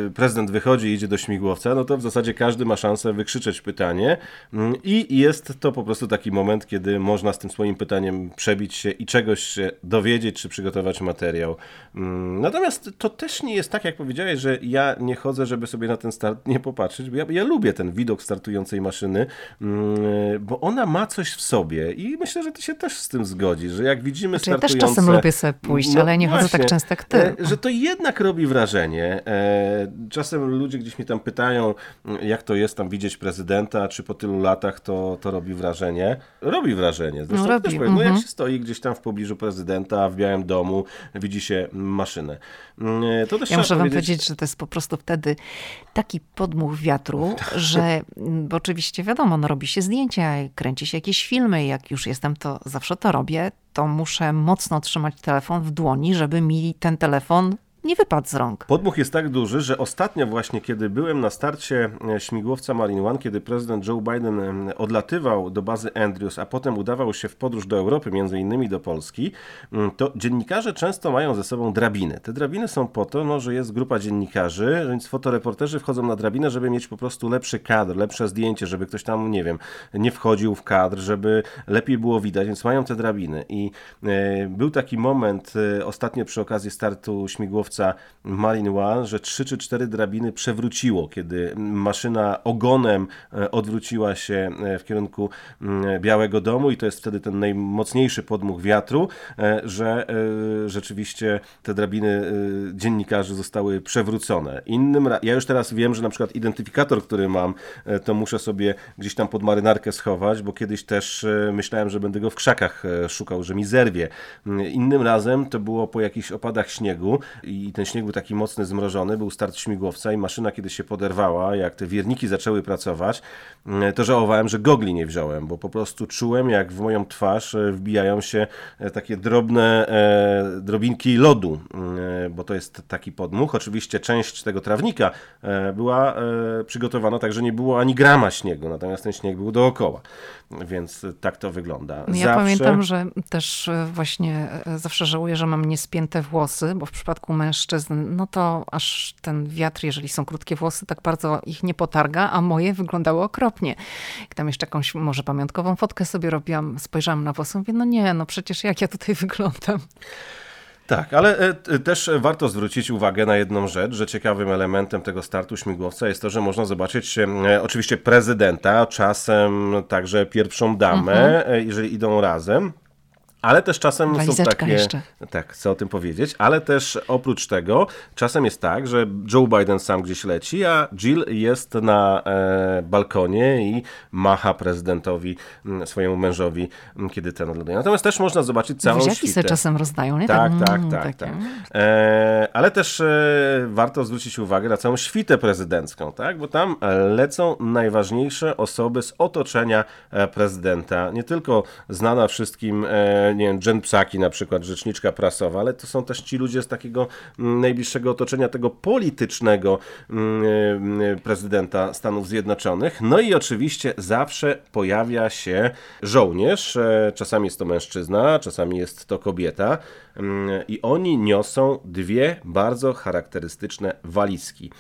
y, prezydent wychodzi i idzie do śmigłowca, no to w zasadzie każdy ma szansę wykrzyczeć pytanie mm, i jest to po prostu taki moment, kiedy można z tym swoim pytaniem przebić się i czegoś się dowiedzieć, czy przygotować materiał. Mm, natomiast to też nie jest tak, jak powiedziałeś, że ja nie chodzę, żeby sobie na ten start nie popatrzeć, bo ja, ja lubię ten widok startującej maszyny, mm, bo ona ma coś w sobie i myślę, że ty się też z tym zgodzi, że jak widzimy znaczy, startujące... Ja też czasem lubię sobie pójść, no, ale nie chodzę tak często jak ty. E, że to jednak robi wrażenie wrażenie. E, czasem ludzie gdzieś mnie tam pytają, jak to jest tam widzieć prezydenta, czy po tylu latach to, to robi wrażenie. Robi wrażenie. Zresztą no, robi. też powiem, no jak mhm. się stoi gdzieś tam w pobliżu prezydenta, w Białym Domu, widzi się maszynę. E, to też ja muszę wam powiedzieć... powiedzieć, że to jest po prostu wtedy taki podmuch wiatru, <laughs> że bo oczywiście wiadomo, no robi się zdjęcia, kręci się jakieś filmy, jak już jestem, to zawsze to robię, to muszę mocno trzymać telefon w dłoni, żeby mi ten telefon nie wypadł z rąk. Podmuch jest tak duży, że ostatnio właśnie, kiedy byłem na starcie e, śmigłowca Marine One, kiedy prezydent Joe Biden odlatywał do bazy Andrews, a potem udawał się w podróż do Europy, między innymi do Polski, to dziennikarze często mają ze sobą drabiny. Te drabiny są po to, no, że jest grupa dziennikarzy, więc fotoreporterzy wchodzą na drabinę, żeby mieć po prostu lepszy kadr, lepsze zdjęcie, żeby ktoś tam, nie wiem, nie wchodził w kadr, żeby lepiej było widać, więc mają te drabiny. I e, był taki moment e, ostatnio przy okazji startu śmigłowca śmigłowca Marine że trzy czy cztery drabiny przewróciło, kiedy maszyna ogonem e, odwróciła się w kierunku mm, Białego Domu i to jest wtedy ten najmocniejszy podmuch wiatru, że rzeczywiście te drabiny dziennikarzy zostały przewrócone. Innym, ja już teraz wiem, że na przykład identyfikator, który mam, to muszę sobie gdzieś tam pod marynarkę schować, bo kiedyś też myślałem, że będę go w krzakach szukał, że mi zerwie. Innym razem to było po jakichś opadach śniegu i ten śnieg był taki mocny, zmrożony, był start śmigłowca i maszyna kiedy się poderwała, jak te wierniki zaczęły pracować, to żałowałem, że gogli nie wziąłem, bo po prostu czułem, jak w moją twarz e, wbijają się e, takie drobne e, drobinki lodu, bo to jest taki podmuch. Oczywiście część tego trawnika była przygotowana tak, że nie było ani grama śniegu, natomiast ten śnieg był dookoła, więc tak to wygląda. Ja Zawsze... pamiętam, że też właśnie zawsze żałuję, że mam niespięte włosy, bo w przypadku mężczyzn, no to aż ten wiatr, jeżeli są krótkie włosy, tak bardzo ich nie potarga, a moje wyglądały okropnie. Jak tam jeszcze jakąś może pamiątkową fotkę sobie robiłam, spojrzałam na włosy, mówię, no nie, no przecież jak ja tutaj <laughs> wyglądam. Tak, ale e, też warto zwrócić uwagę na jedną rzecz, że ciekawym elementem tego startu śmigłowca jest to, że można zobaczyć e, oczywiście prezydenta, czasem także pierwszą damę, mhm. E, jeżeli idą razem. Ale też czasem Walizeczka są takie. Jeszcze. Tak, chcę o tym powiedzieć, ale też oprócz tego czasem jest tak, że Joe Biden sam gdzieś leci, a Jill jest na e, balkonie i macha prezydentowi, swojemu mężowi, kiedy ten odlatuje. Natomiast też można zobaczyć całą Buziaki świtę. sobie czasem rozdają, nie? Tak, tak, tak. tak, tak. E, ale też e, warto zwrócić uwagę na całą świtę prezydencką, tak? Bo tam lecą najważniejsze osoby z otoczenia e, prezydenta. Nie tylko znana wszystkim e, nie wiem, Jen Psaki na przykład, rzeczniczka prasowa, ale to są też ci ludzie z takiego mm, najbliższego otoczenia tego politycznego mm, y, prezydenta Stanów Zjednoczonych. No i oczywiście zawsze pojawia się żołnierz, e, czasami jest to mężczyzna, czasami jest to kobieta mm, i oni niosą dwie bardzo charakterystyczne walizki.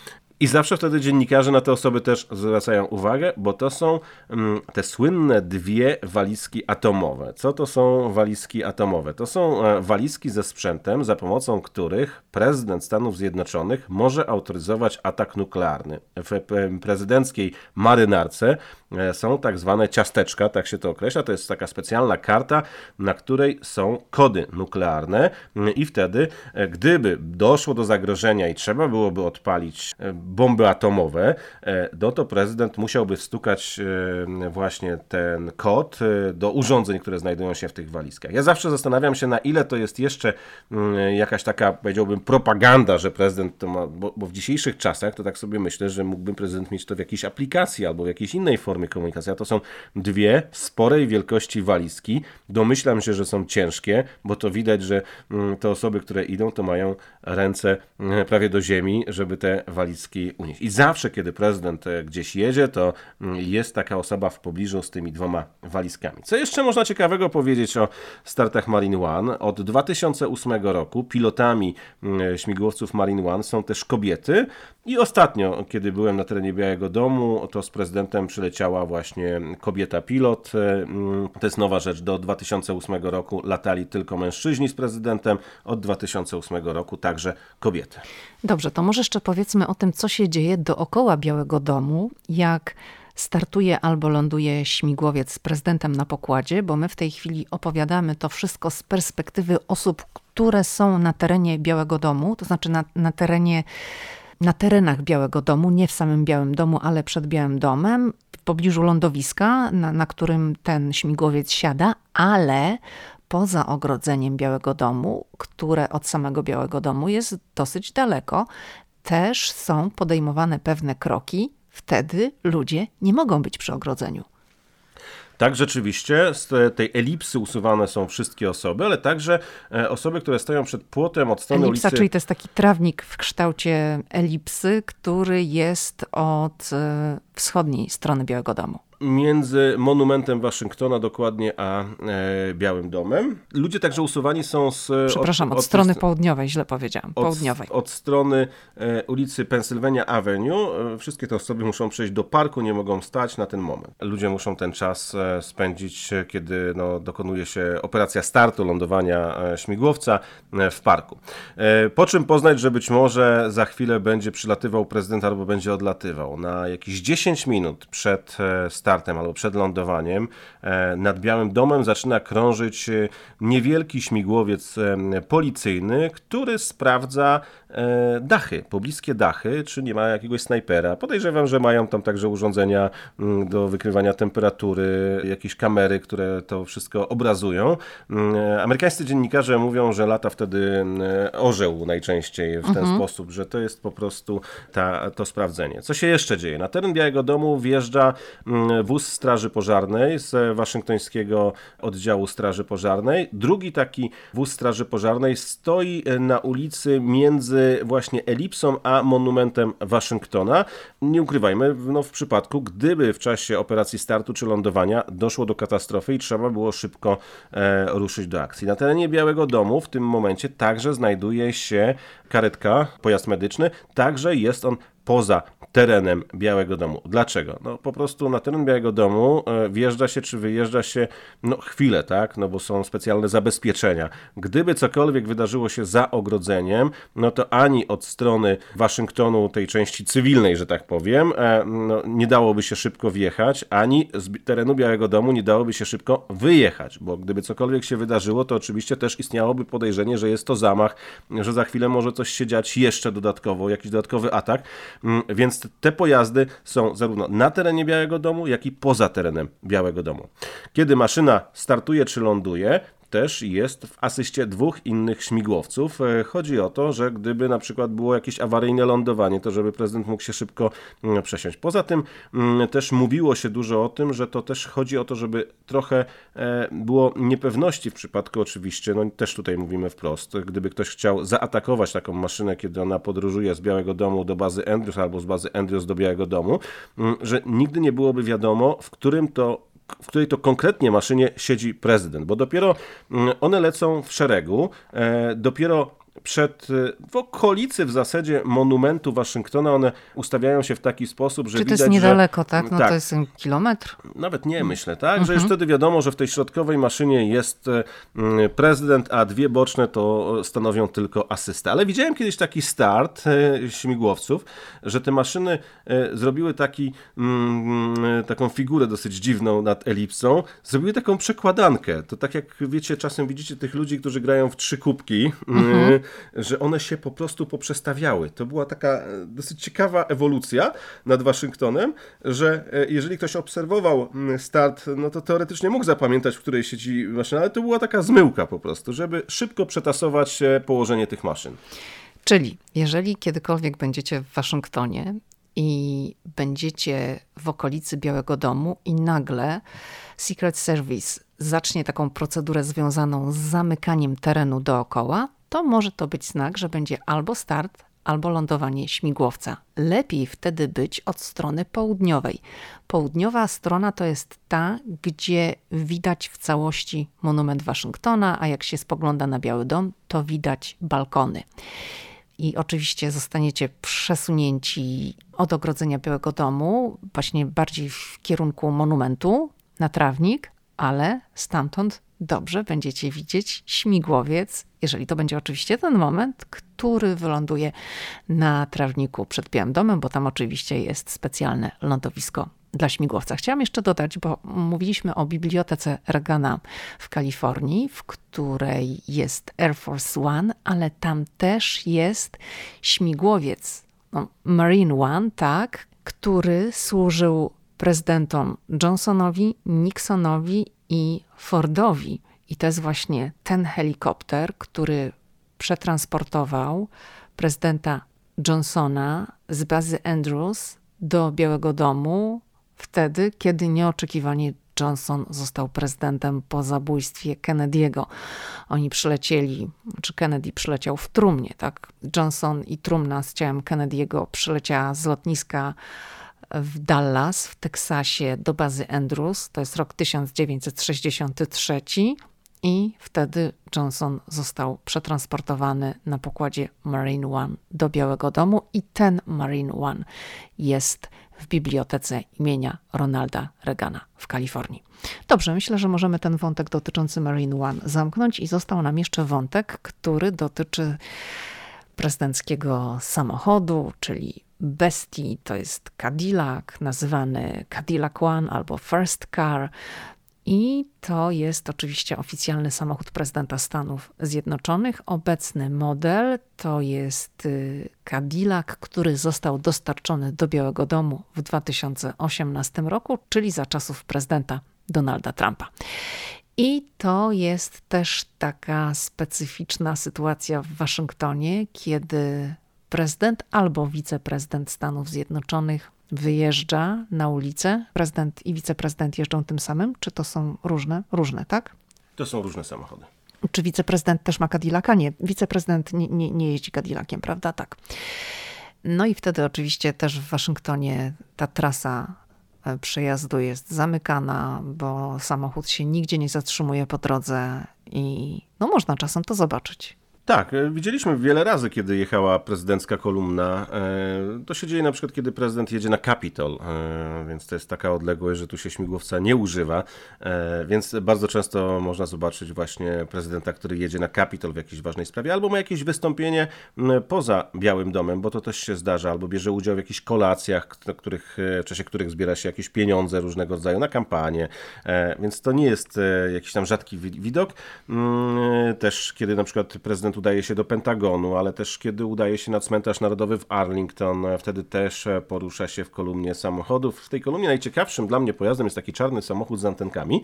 I zawsze wtedy dziennikarze na te osoby też zwracają uwagę, bo to są mm, te słynne dwie walizki atomowe. Co to są walizki atomowe? To są e, walizki ze sprzętem, za pomocą których prezydent Stanów Zjednoczonych może autoryzować atak nuklearny. W prezydenckiej marynarce e, są tak zwane ciasteczka, tak się to określa. To jest taka specjalna karta, na której są kody nuklearne i wtedy, e, gdyby doszło do zagrożenia i trzeba byłoby odpalić bomby atomowe, e, no to prezydent musiałby wstukać e, właśnie ten kod e, do urządzeń, które znajdują się w tych walizkach. Ja zawsze zastanawiam się, na ile to jest jeszcze mm, jakaś taka, powiedziałbym, propaganda, że prezydent to ma, bo, bo w dzisiejszych czasach to tak sobie myślę, że mógłby prezydent mieć to w jakiejś aplikacji albo w jakiejś innej formie komunikacji, a to są dwie sporej wielkości walizki. Domyślam się, że są ciężkie, bo to widać, że mm, te osoby, które idą, to mają ręce mm, prawie do ziemi, żeby te walizki unieść. I zawsze, kiedy prezydent e, gdzieś jedzie, to mm, jest taka osoba w pobliżu z tymi dwoma walizkami. Co jeszcze można ciekawego powiedzieć o startach Marine One? Od 2008 roku pilotami mm, śmigłowców Marine One są też kobiety. I ostatnio, kiedy byłem na terenie Białego Domu, to z prezydentem przyleciała właśnie kobieta pilot. E, mm, to jest nowa rzecz. Do 2008 roku latali tylko mężczyźni z prezydentem, od 2008 roku także kobiety. Dobrze, to może jeszcze powiedzmy o tym, co się dzieje dookoła Białego Domu, jak startuje albo ląduje śmigłowiec z prezydentem na pokładzie, bo my w tej chwili opowiadamy to wszystko z perspektywy osób, które są na terenie Białego Domu, to znaczy na, na terenie na terenach Białego Domu, nie w samym Białym Domu, ale przed Białym Domem, w pobliżu lądowiska, na, na którym ten śmigłowiec siada, ale poza ogrodzeniem Białego Domu, które od samego Białego Domu jest dosyć daleko, też są podejmowane pewne kroki. Wtedy ludzie nie mogą być przy ogrodzeniu. Tak, rzeczywiście, z tej elipsy usuwane są wszystkie osoby, ale także e, osoby, które stoją przed płotem od strony Elipsa, ulicy... czyli to jest taki trawnik w kształcie elipsy, który jest od e, wschodniej strony Białego Domu między monumentem Waszyngtona dokładnie a e, Białym Domem. Ludzie także usuwani są z... Przepraszam, od, od, od strony południowej, źle powiedziałam. Południowej. Od, od strony e, ulicy Pennsylvania Avenue. E, wszystkie te osoby muszą przejść do parku, nie mogą stać na ten moment. Ludzie muszą ten czas spędzić, kiedy no, dokonuje się operacja startu, lądowania śmigłowca w parku. Po czym poznać, że być może za chwilę będzie przylatywał prezydent albo będzie odlatywał. Na jakieś 10 minut przed startem albo przed lądowaniem nad Białym Domem zaczyna krążyć niewielki śmigłowiec policyjny, który sprawdza E, dachy, pobliskie dachy, czy nie ma jakiegoś snajpera. Podejrzewam, że mają tam także urządzenia mm, do wykrywania temperatury, jakieś kamery, które to wszystko obrazują. Mm, e, amerykańscy dziennikarze mówią, że lata wtedy mm, orzeł najczęściej w ten mhm. sposób, że to jest po prostu ta, to sprawdzenie. Co się jeszcze dzieje? Na teren Białego Domu wjeżdża wóz Straży Pożarnej z waszyngtońskiego oddziału Straży Pożarnej. Drugi taki wóz Straży Pożarnej stoi na ulicy między właśnie elipsą a monumentem Waszyngtona. Nie ukrywajmy, no w przypadku, gdyby w czasie operacji startu czy lądowania doszło do katastrofy i trzeba było szybko e, ruszyć do akcji. Na terenie Białego Domu w tym momencie także znajduje się karetka, pojazd medyczny, także jest on poza terenem Białego Domu. Dlaczego? No po prostu na teren Białego Domu e, wjeżdża się czy wyjeżdża się no chwilę, tak? No bo są specjalne zabezpieczenia. Gdyby cokolwiek wydarzyło się za ogrodzeniem, no to ani od strony Waszyngtonu, tej części cywilnej, że tak powiem, e, no, nie dałoby się szybko wjechać, ani z terenu Białego Domu nie dałoby się szybko wyjechać, bo gdyby cokolwiek się wydarzyło, to oczywiście też istniałoby podejrzenie, że jest to zamach, że za chwilę może coś się dziać jeszcze dodatkowo, jakiś dodatkowy atak, mm, więc te pojazdy są zarówno na terenie Białego Domu, jak i poza terenem Białego Domu. Kiedy maszyna startuje czy ląduje, też jest w asyście dwóch innych śmigłowców. E, chodzi o to, że gdyby na przykład było jakieś awaryjne lądowanie, to żeby prezydent mógł się szybko mm, przesiąść. Poza tym mm, też mówiło się dużo o tym, że to też chodzi o to, żeby trochę e, było niepewności w przypadku oczywiście, no też tutaj mówimy wprost, gdyby ktoś chciał zaatakować taką maszynę, kiedy ona podróżuje z Białego Domu do bazy Andrews albo z bazy Andrews do Białego Domu, mm, że nigdy nie byłoby wiadomo, w którym to w której to konkretnie maszynie siedzi prezydent, bo dopiero mm, one lecą w szeregu, e, dopiero przed, y, w okolicy w zasadzie monumentu Waszyngtona one ustawiają się w taki sposób, że Czy to widać, jest niedaleko, że, tak? No tak, to jest kilometr? Nawet nie, myślę, tak? Mhm. Że już wtedy wiadomo, że w tej środkowej maszynie jest y, mm, prezydent, a dwie boczne to stanowią tylko asystę. Ale widziałem kiedyś taki start y, śmigłowców, że te maszyny zrobiły taki, mm, taką figurę dosyć dziwną nad elipsą, zrobiły taką przekładankę. To tak jak wiecie, czasem widzicie tych ludzi, którzy grają w trzy kubki, mhm że one się po prostu poprzestawiały. To była taka e, dosyć ciekawa ewolucja nad Waszyngtonem, że e, jeżeli ktoś obserwował mm, start, no to teoretycznie mógł zapamiętać, w której siedzi maszyna, ale to była taka zmyłka po prostu, żeby szybko przetasować położenie tych maszyn. Czyli jeżeli kiedykolwiek będziecie w Waszyngtonie i będziecie w okolicy Białego Domu i nagle Secret Service zacznie taką procedurę związaną z zamykaniem terenu dookoła, to może to być znak, że będzie albo start, albo lądowanie śmigłowca. Lepiej wtedy być od strony południowej. Południowa strona to jest ta, gdzie widać w całości monument Waszyngtona, a jak się spogląda na Biały Dom, to widać balkony. I oczywiście zostaniecie przesunięci od ogrodzenia Białego Domu, właśnie bardziej w kierunku monumentu na trawnik, ale stamtąd dobrze będziecie widzieć śmigłowiec, jeżeli to będzie oczywiście ten moment, który wyląduje na trawniku przed Białym Domem, bo tam oczywiście jest specjalne lądowisko dla śmigłowca. Chciałam jeszcze dodać, bo mówiliśmy o bibliotece Reagana w Kalifornii, w której jest Air Force One, ale tam też jest śmigłowiec no, Marine One, tak, który służył prezydentom Johnsonowi, Nixonowi i Fordowi. I to jest właśnie ten helikopter, który przetransportował prezydenta Johnsona z bazy Andrews do Białego Domu wtedy, kiedy nieoczekiwanie Johnson został prezydentem po zabójstwie Kennedy'ego. Oni przylecieli, czy Kennedy przyleciał w trumnie, tak? Johnson i trumna z ciałem Kennedy'ego przyleciała z lotniska w Dallas w Teksasie do bazy Andrews. To jest rok 1963 i wtedy Johnson został przetransportowany na pokładzie Marine One do Białego Domu i ten Marine One jest w bibliotece imienia Ronalda Reagana w Kalifornii. Dobrze, myślę, że możemy ten wątek dotyczący Marine One zamknąć i został nam jeszcze wątek, który dotyczy prezydenckiego samochodu, czyli bestii. To jest Cadillac, nazywany Cadillac One albo First Car. I to jest oczywiście oficjalny samochód prezydenta Stanów Zjednoczonych. Obecny model to jest y, Cadillac, który został dostarczony do Białego Domu w 2018 roku, czyli za czasów prezydenta Donalda Trumpa. I to jest też taka specyficzna sytuacja w Waszyngtonie, kiedy prezydent albo wiceprezydent Stanów Zjednoczonych wyjeżdża na ulicę. Prezydent i wiceprezydent jeżdżą tym samym? Czy to są różne? Różne, tak? To są różne samochody. Czy wiceprezydent też ma Cadillaca? Nie, wiceprezydent nie, nie, nie jeździ Cadillaciem, prawda? Tak. No i wtedy oczywiście też w Waszyngtonie ta trasa e, przejazdu jest zamykana, bo samochód się nigdzie nie zatrzymuje po drodze i no można czasem to zobaczyć. Tak, e, widzieliśmy wiele razy, kiedy jechała prezydencka kolumna. E, to się dzieje na przykład, kiedy prezydent jedzie na Capitol, e, więc to jest taka odległość, że tu się śmigłowca nie używa, więc bardzo często można zobaczyć właśnie prezydenta, który jedzie na Capitol w jakiejś ważnej sprawie, albo ma jakieś wystąpienie poza Białym Domem, bo to też się zdarza, albo bierze udział w jakichś kolacjach, których, w czasie których zbiera się jakieś pieniądze różnego rodzaju na kampanię, więc to nie jest jakiś tam rzadki widok. Mm, też kiedy na przykład prezydent udaje się do Pentagonu, ale też kiedy udaje się na cmentarz narodowy w Arlington, wtedy też porusza się w kolumnie samochodów. W tej kolumnie najciekawszym dla mnie pojazdem jest taki czarny samochód z antenkami,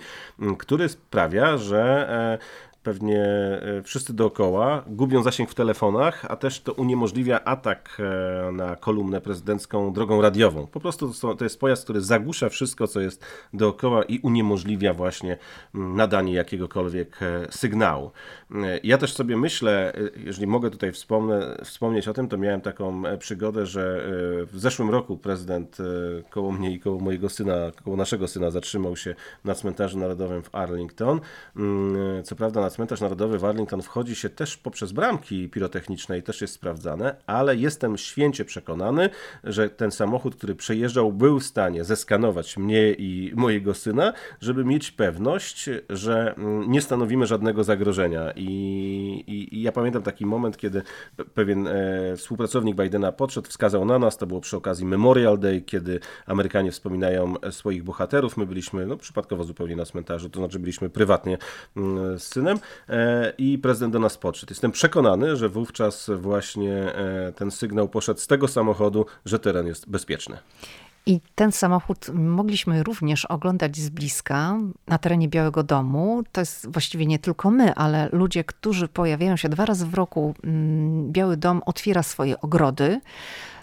który sprawia, że e, pewnie e, wszyscy dookoła gubią zasięg w telefonach, a też to uniemożliwia atak e, na kolumnę prezydencką drogą radiową. Po prostu to jest pojazd, który zagłusza wszystko, co jest dookoła i uniemożliwia właśnie mm, nadanie jakiegokolwiek e, sygnału. Ja też sobie myślę, jeżeli mogę tutaj wspomnę, wspomnieć o tym, to miałem taką przygodę, że w zeszłym roku prezydent koło mnie i koło mojego syna, koło naszego syna zatrzymał się na cmentarzu narodowym w Arlington. Mm, co prawda na cmentarz narodowy w Arlington wchodzi się też poprzez bramki pirotechniczne i też jest sprawdzane, ale jestem święcie przekonany, że ten samochód, który przejeżdżał, był w stanie zeskanować mnie i mojego syna, żeby mieć pewność, że mm, nie stanowimy żadnego zagrożenia. I, i, i ja pamiętam taki moment, kiedy pewien e, współpracownik Bidena podszedł, wskazał na nas, to było przy okazji Memorial Day, kiedy Amerykanie wspominają swoich bohaterów. My byliśmy no, przypadkowo zupełnie na cmentarzu, to znaczy byliśmy prywatnie mm, z synem i prezydent do nas podszedł. Jestem przekonany, że wówczas właśnie e, ten sygnał poszedł z tego samochodu, że teren jest bezpieczny. I ten samochód mogliśmy również oglądać z bliska na terenie Białego Domu. To jest właściwie nie tylko my, ale ludzie, którzy pojawiają się dwa razy w roku. Mm, Biały Dom otwiera swoje ogrody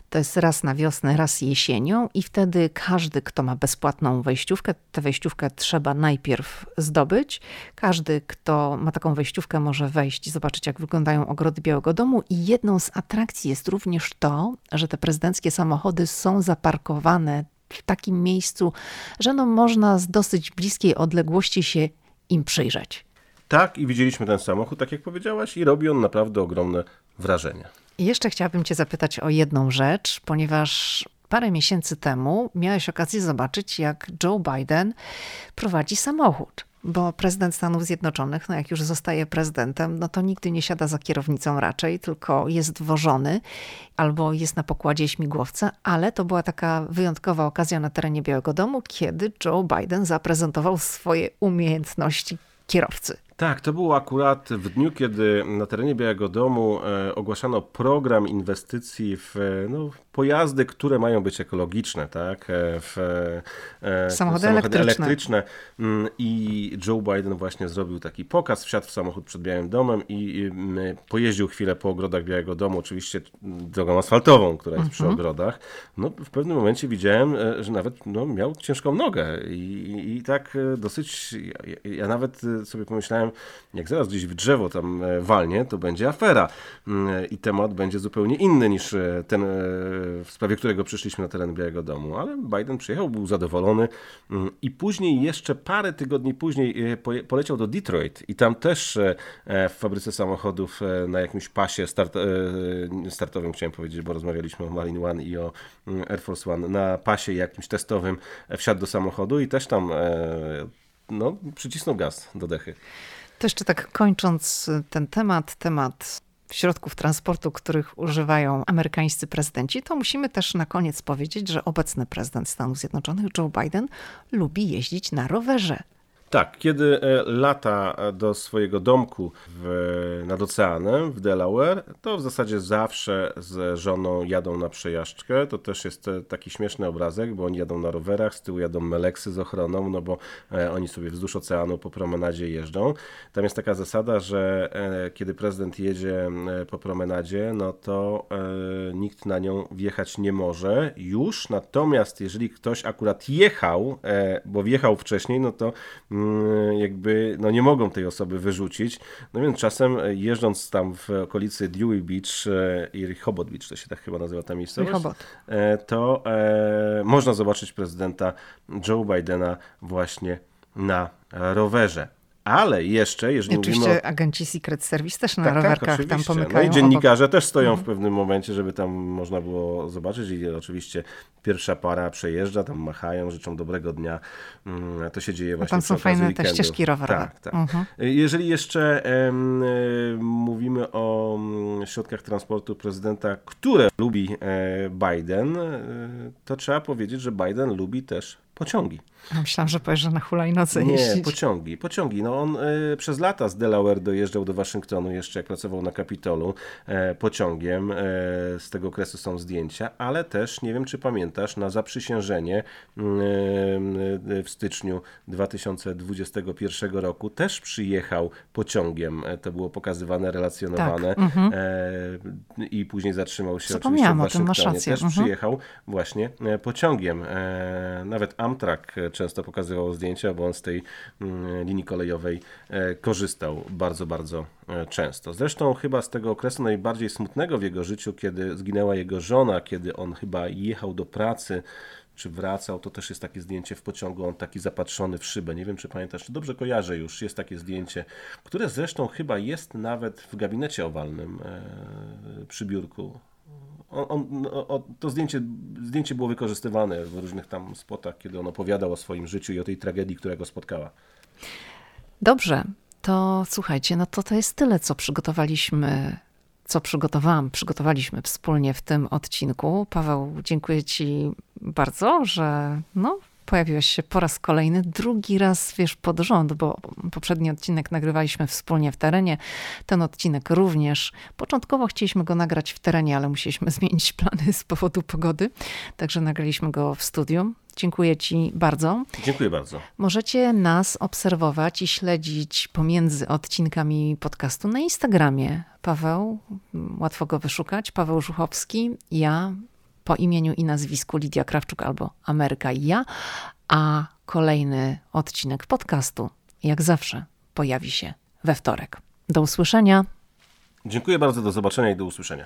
to jest raz na wiosnę, raz jesienią i wtedy każdy, kto ma bezpłatną wejściówkę, tę wejściówkę trzeba najpierw zdobyć. Każdy, kto ma taką wejściówkę, może wejść i zobaczyć, jak wyglądają ogrody Białego Domu. I jedną z atrakcji jest również to, że te prezydenckie samochody są zaparkowane w takim miejscu, że no można z dosyć bliskiej odległości się im przyjrzeć. Tak, i widzieliśmy ten samochód, tak jak powiedziałaś, i robi on naprawdę ogromne wrażenie. I jeszcze chciałabym Cię zapytać o jedną rzecz, ponieważ parę miesięcy temu miałeś okazję zobaczyć, jak Joe Biden prowadzi samochód. Bo prezydent Stanów Zjednoczonych, no jak już zostaje prezydentem, no to nigdy nie siada za kierownicą raczej, tylko jest wożony albo jest na pokładzie śmigłowca, ale to była taka wyjątkowa okazja na terenie Białego Domu, kiedy Joe Biden zaprezentował swoje umiejętności kierowcy. Tak, to było akurat w dniu, kiedy na terenie Białego Domu e, ogłaszano program inwestycji w no, pojazdy, które mają być ekologiczne, tak? E, w, e, samochody, samochody elektryczne. elektryczne. Mm, I Joe Biden właśnie zrobił taki pokaz, wsiadł w samochód przed Białym Domem i pojeździł chwilę po ogrodach Białego Domu, oczywiście drogą asfaltową, która jest przy mhm. ogrodach. No, w pewnym momencie widziałem, że nawet no, miał ciężką nogę i, i tak dosyć, ja, ja nawet sobie pomyślałem, jak zaraz gdzieś w drzewo tam e, walnie, to będzie afera mm, i temat będzie zupełnie inny niż e, ten, w sprawie którego przyszliśmy na teren Białego Domu. Ale Biden przyjechał, był zadowolony mm, i później, jeszcze parę tygodni później poleciał do Detroit i tam też w fabryce samochodów na jakimś pasie start, startowym, chciałem powiedzieć, bo rozmawialiśmy o Marine One i o mm, Air Force One, na pasie jakimś testowym wsiadł do samochodu i też tam no, przycisnął gaz do dechy. To jeszcze tak kończąc ten temat, temat środków transportu, których używają amerykańscy prezydenci, to musimy też na koniec powiedzieć, że obecny prezydent Stanów Zjednoczonych, Joe Biden, lubi jeździć na rowerze. Tak, kiedy e, lata do swojego domku w, nad oceanem w Delaware, to w zasadzie zawsze z żoną jadą na przejażdżkę. To też jest e, taki śmieszny obrazek, bo oni jadą na rowerach, z tyłu jadą meleksy z ochroną, no bo e, oni sobie wzdłuż oceanu po promenadzie jeżdżą. Tam jest taka zasada, że kiedy prezydent jedzie po promenadzie, no to nikt na nią wjechać nie może już. Natomiast jeżeli ktoś akurat jechał, bo wjechał wcześniej, no to jakby no nie mogą tej osoby wyrzucić. No więc czasem e, jeżdżąc tam w okolicy Dewey Beach e, i Rehoboth Beach, to się tak chyba nazywa ta miejscowość, Rehoboth. E, to można zobaczyć prezydenta Joe Bidena właśnie na rowerze. Ale jeszcze, jeżeli I oczywiście mówimy o... agenci Secret Service też na tak, tak rowerkach tak, tam pomykają. No i dziennikarze obok. też stoją w mhm. pewnym momencie, żeby tam można było zobaczyć i oczywiście pierwsza para przejeżdża, tam machają, życzą dobrego dnia. Mm, to się dzieje właśnie tam są fajne te ścieżki rowerowe. Tak, tak. Mhm. Jeżeli jeszcze em, mówimy o mm, środkach transportu prezydenta, które lubi e, Biden, e, to trzeba powiedzieć, że Biden lubi też pociągi. Myślałam, że powiesz, że na hulajnodze Nie, jeździć. pociągi, pociągi. No on y, przez lata z Delaware dojeżdżał do Waszyngtonu, jeszcze jak pracował na Kapitolu, e, pociągiem. E, z tego okresu są zdjęcia, ale też, nie wiem czy pamiętasz, na zaprzysiężenie e, w styczniu 2021 roku też przyjechał pociągiem. E, to było pokazywane, relacjonowane tak. mhm. E, i później zatrzymał się oczywiście w Waszyngtonie. Też mhm. przyjechał właśnie e, pociągiem. nawet Amtrak często pokazywał zdjęcia, bo on z tej mm, linii kolejowej e, korzystał bardzo, bardzo e, często. Zresztą chyba z tego okresu najbardziej smutnego w jego życiu, kiedy zginęła jego żona, kiedy on chyba jechał do pracy, czy wracał, to też jest takie zdjęcie w pociągu, on taki zapatrzony w szybę. Nie wiem, czy pamiętasz, czy dobrze kojarzę już, jest takie zdjęcie, które zresztą chyba jest nawet w gabinecie owalnym e, przy biurku on, on, to zdjęcie, zdjęcie było wykorzystywane w różnych tam spotach, kiedy on opowiadał o swoim życiu i o tej tragedii, która go spotkała. Dobrze, to słuchajcie, no to to jest tyle, co przygotowaliśmy, co przygotowałam, przygotowaliśmy wspólnie w tym odcinku. Paweł, dziękuję Ci bardzo, że no, pojawiłeś się po raz kolejny, drugi raz, wiesz, pod rząd, bo poprzedni odcinek nagrywaliśmy wspólnie w terenie, ten odcinek również. Początkowo chcieliśmy go nagrać w terenie, ale musieliśmy <laughs> zmienić plany z powodu pogody, także nagraliśmy go w studium. Dziękuję Ci bardzo. Dziękuję bardzo. Możecie nas obserwować i śledzić pomiędzy odcinkami podcastu na Instagramie. Paweł, łatwo go wyszukać, Paweł Żuchowski, ja, po imieniu i nazwisku Lidia Krawczuk albo Ameryka i ja, a kolejny odcinek podcastu, jak zawsze, pojawi się we wtorek. Do usłyszenia. Dziękuję bardzo, do zobaczenia i do usłyszenia.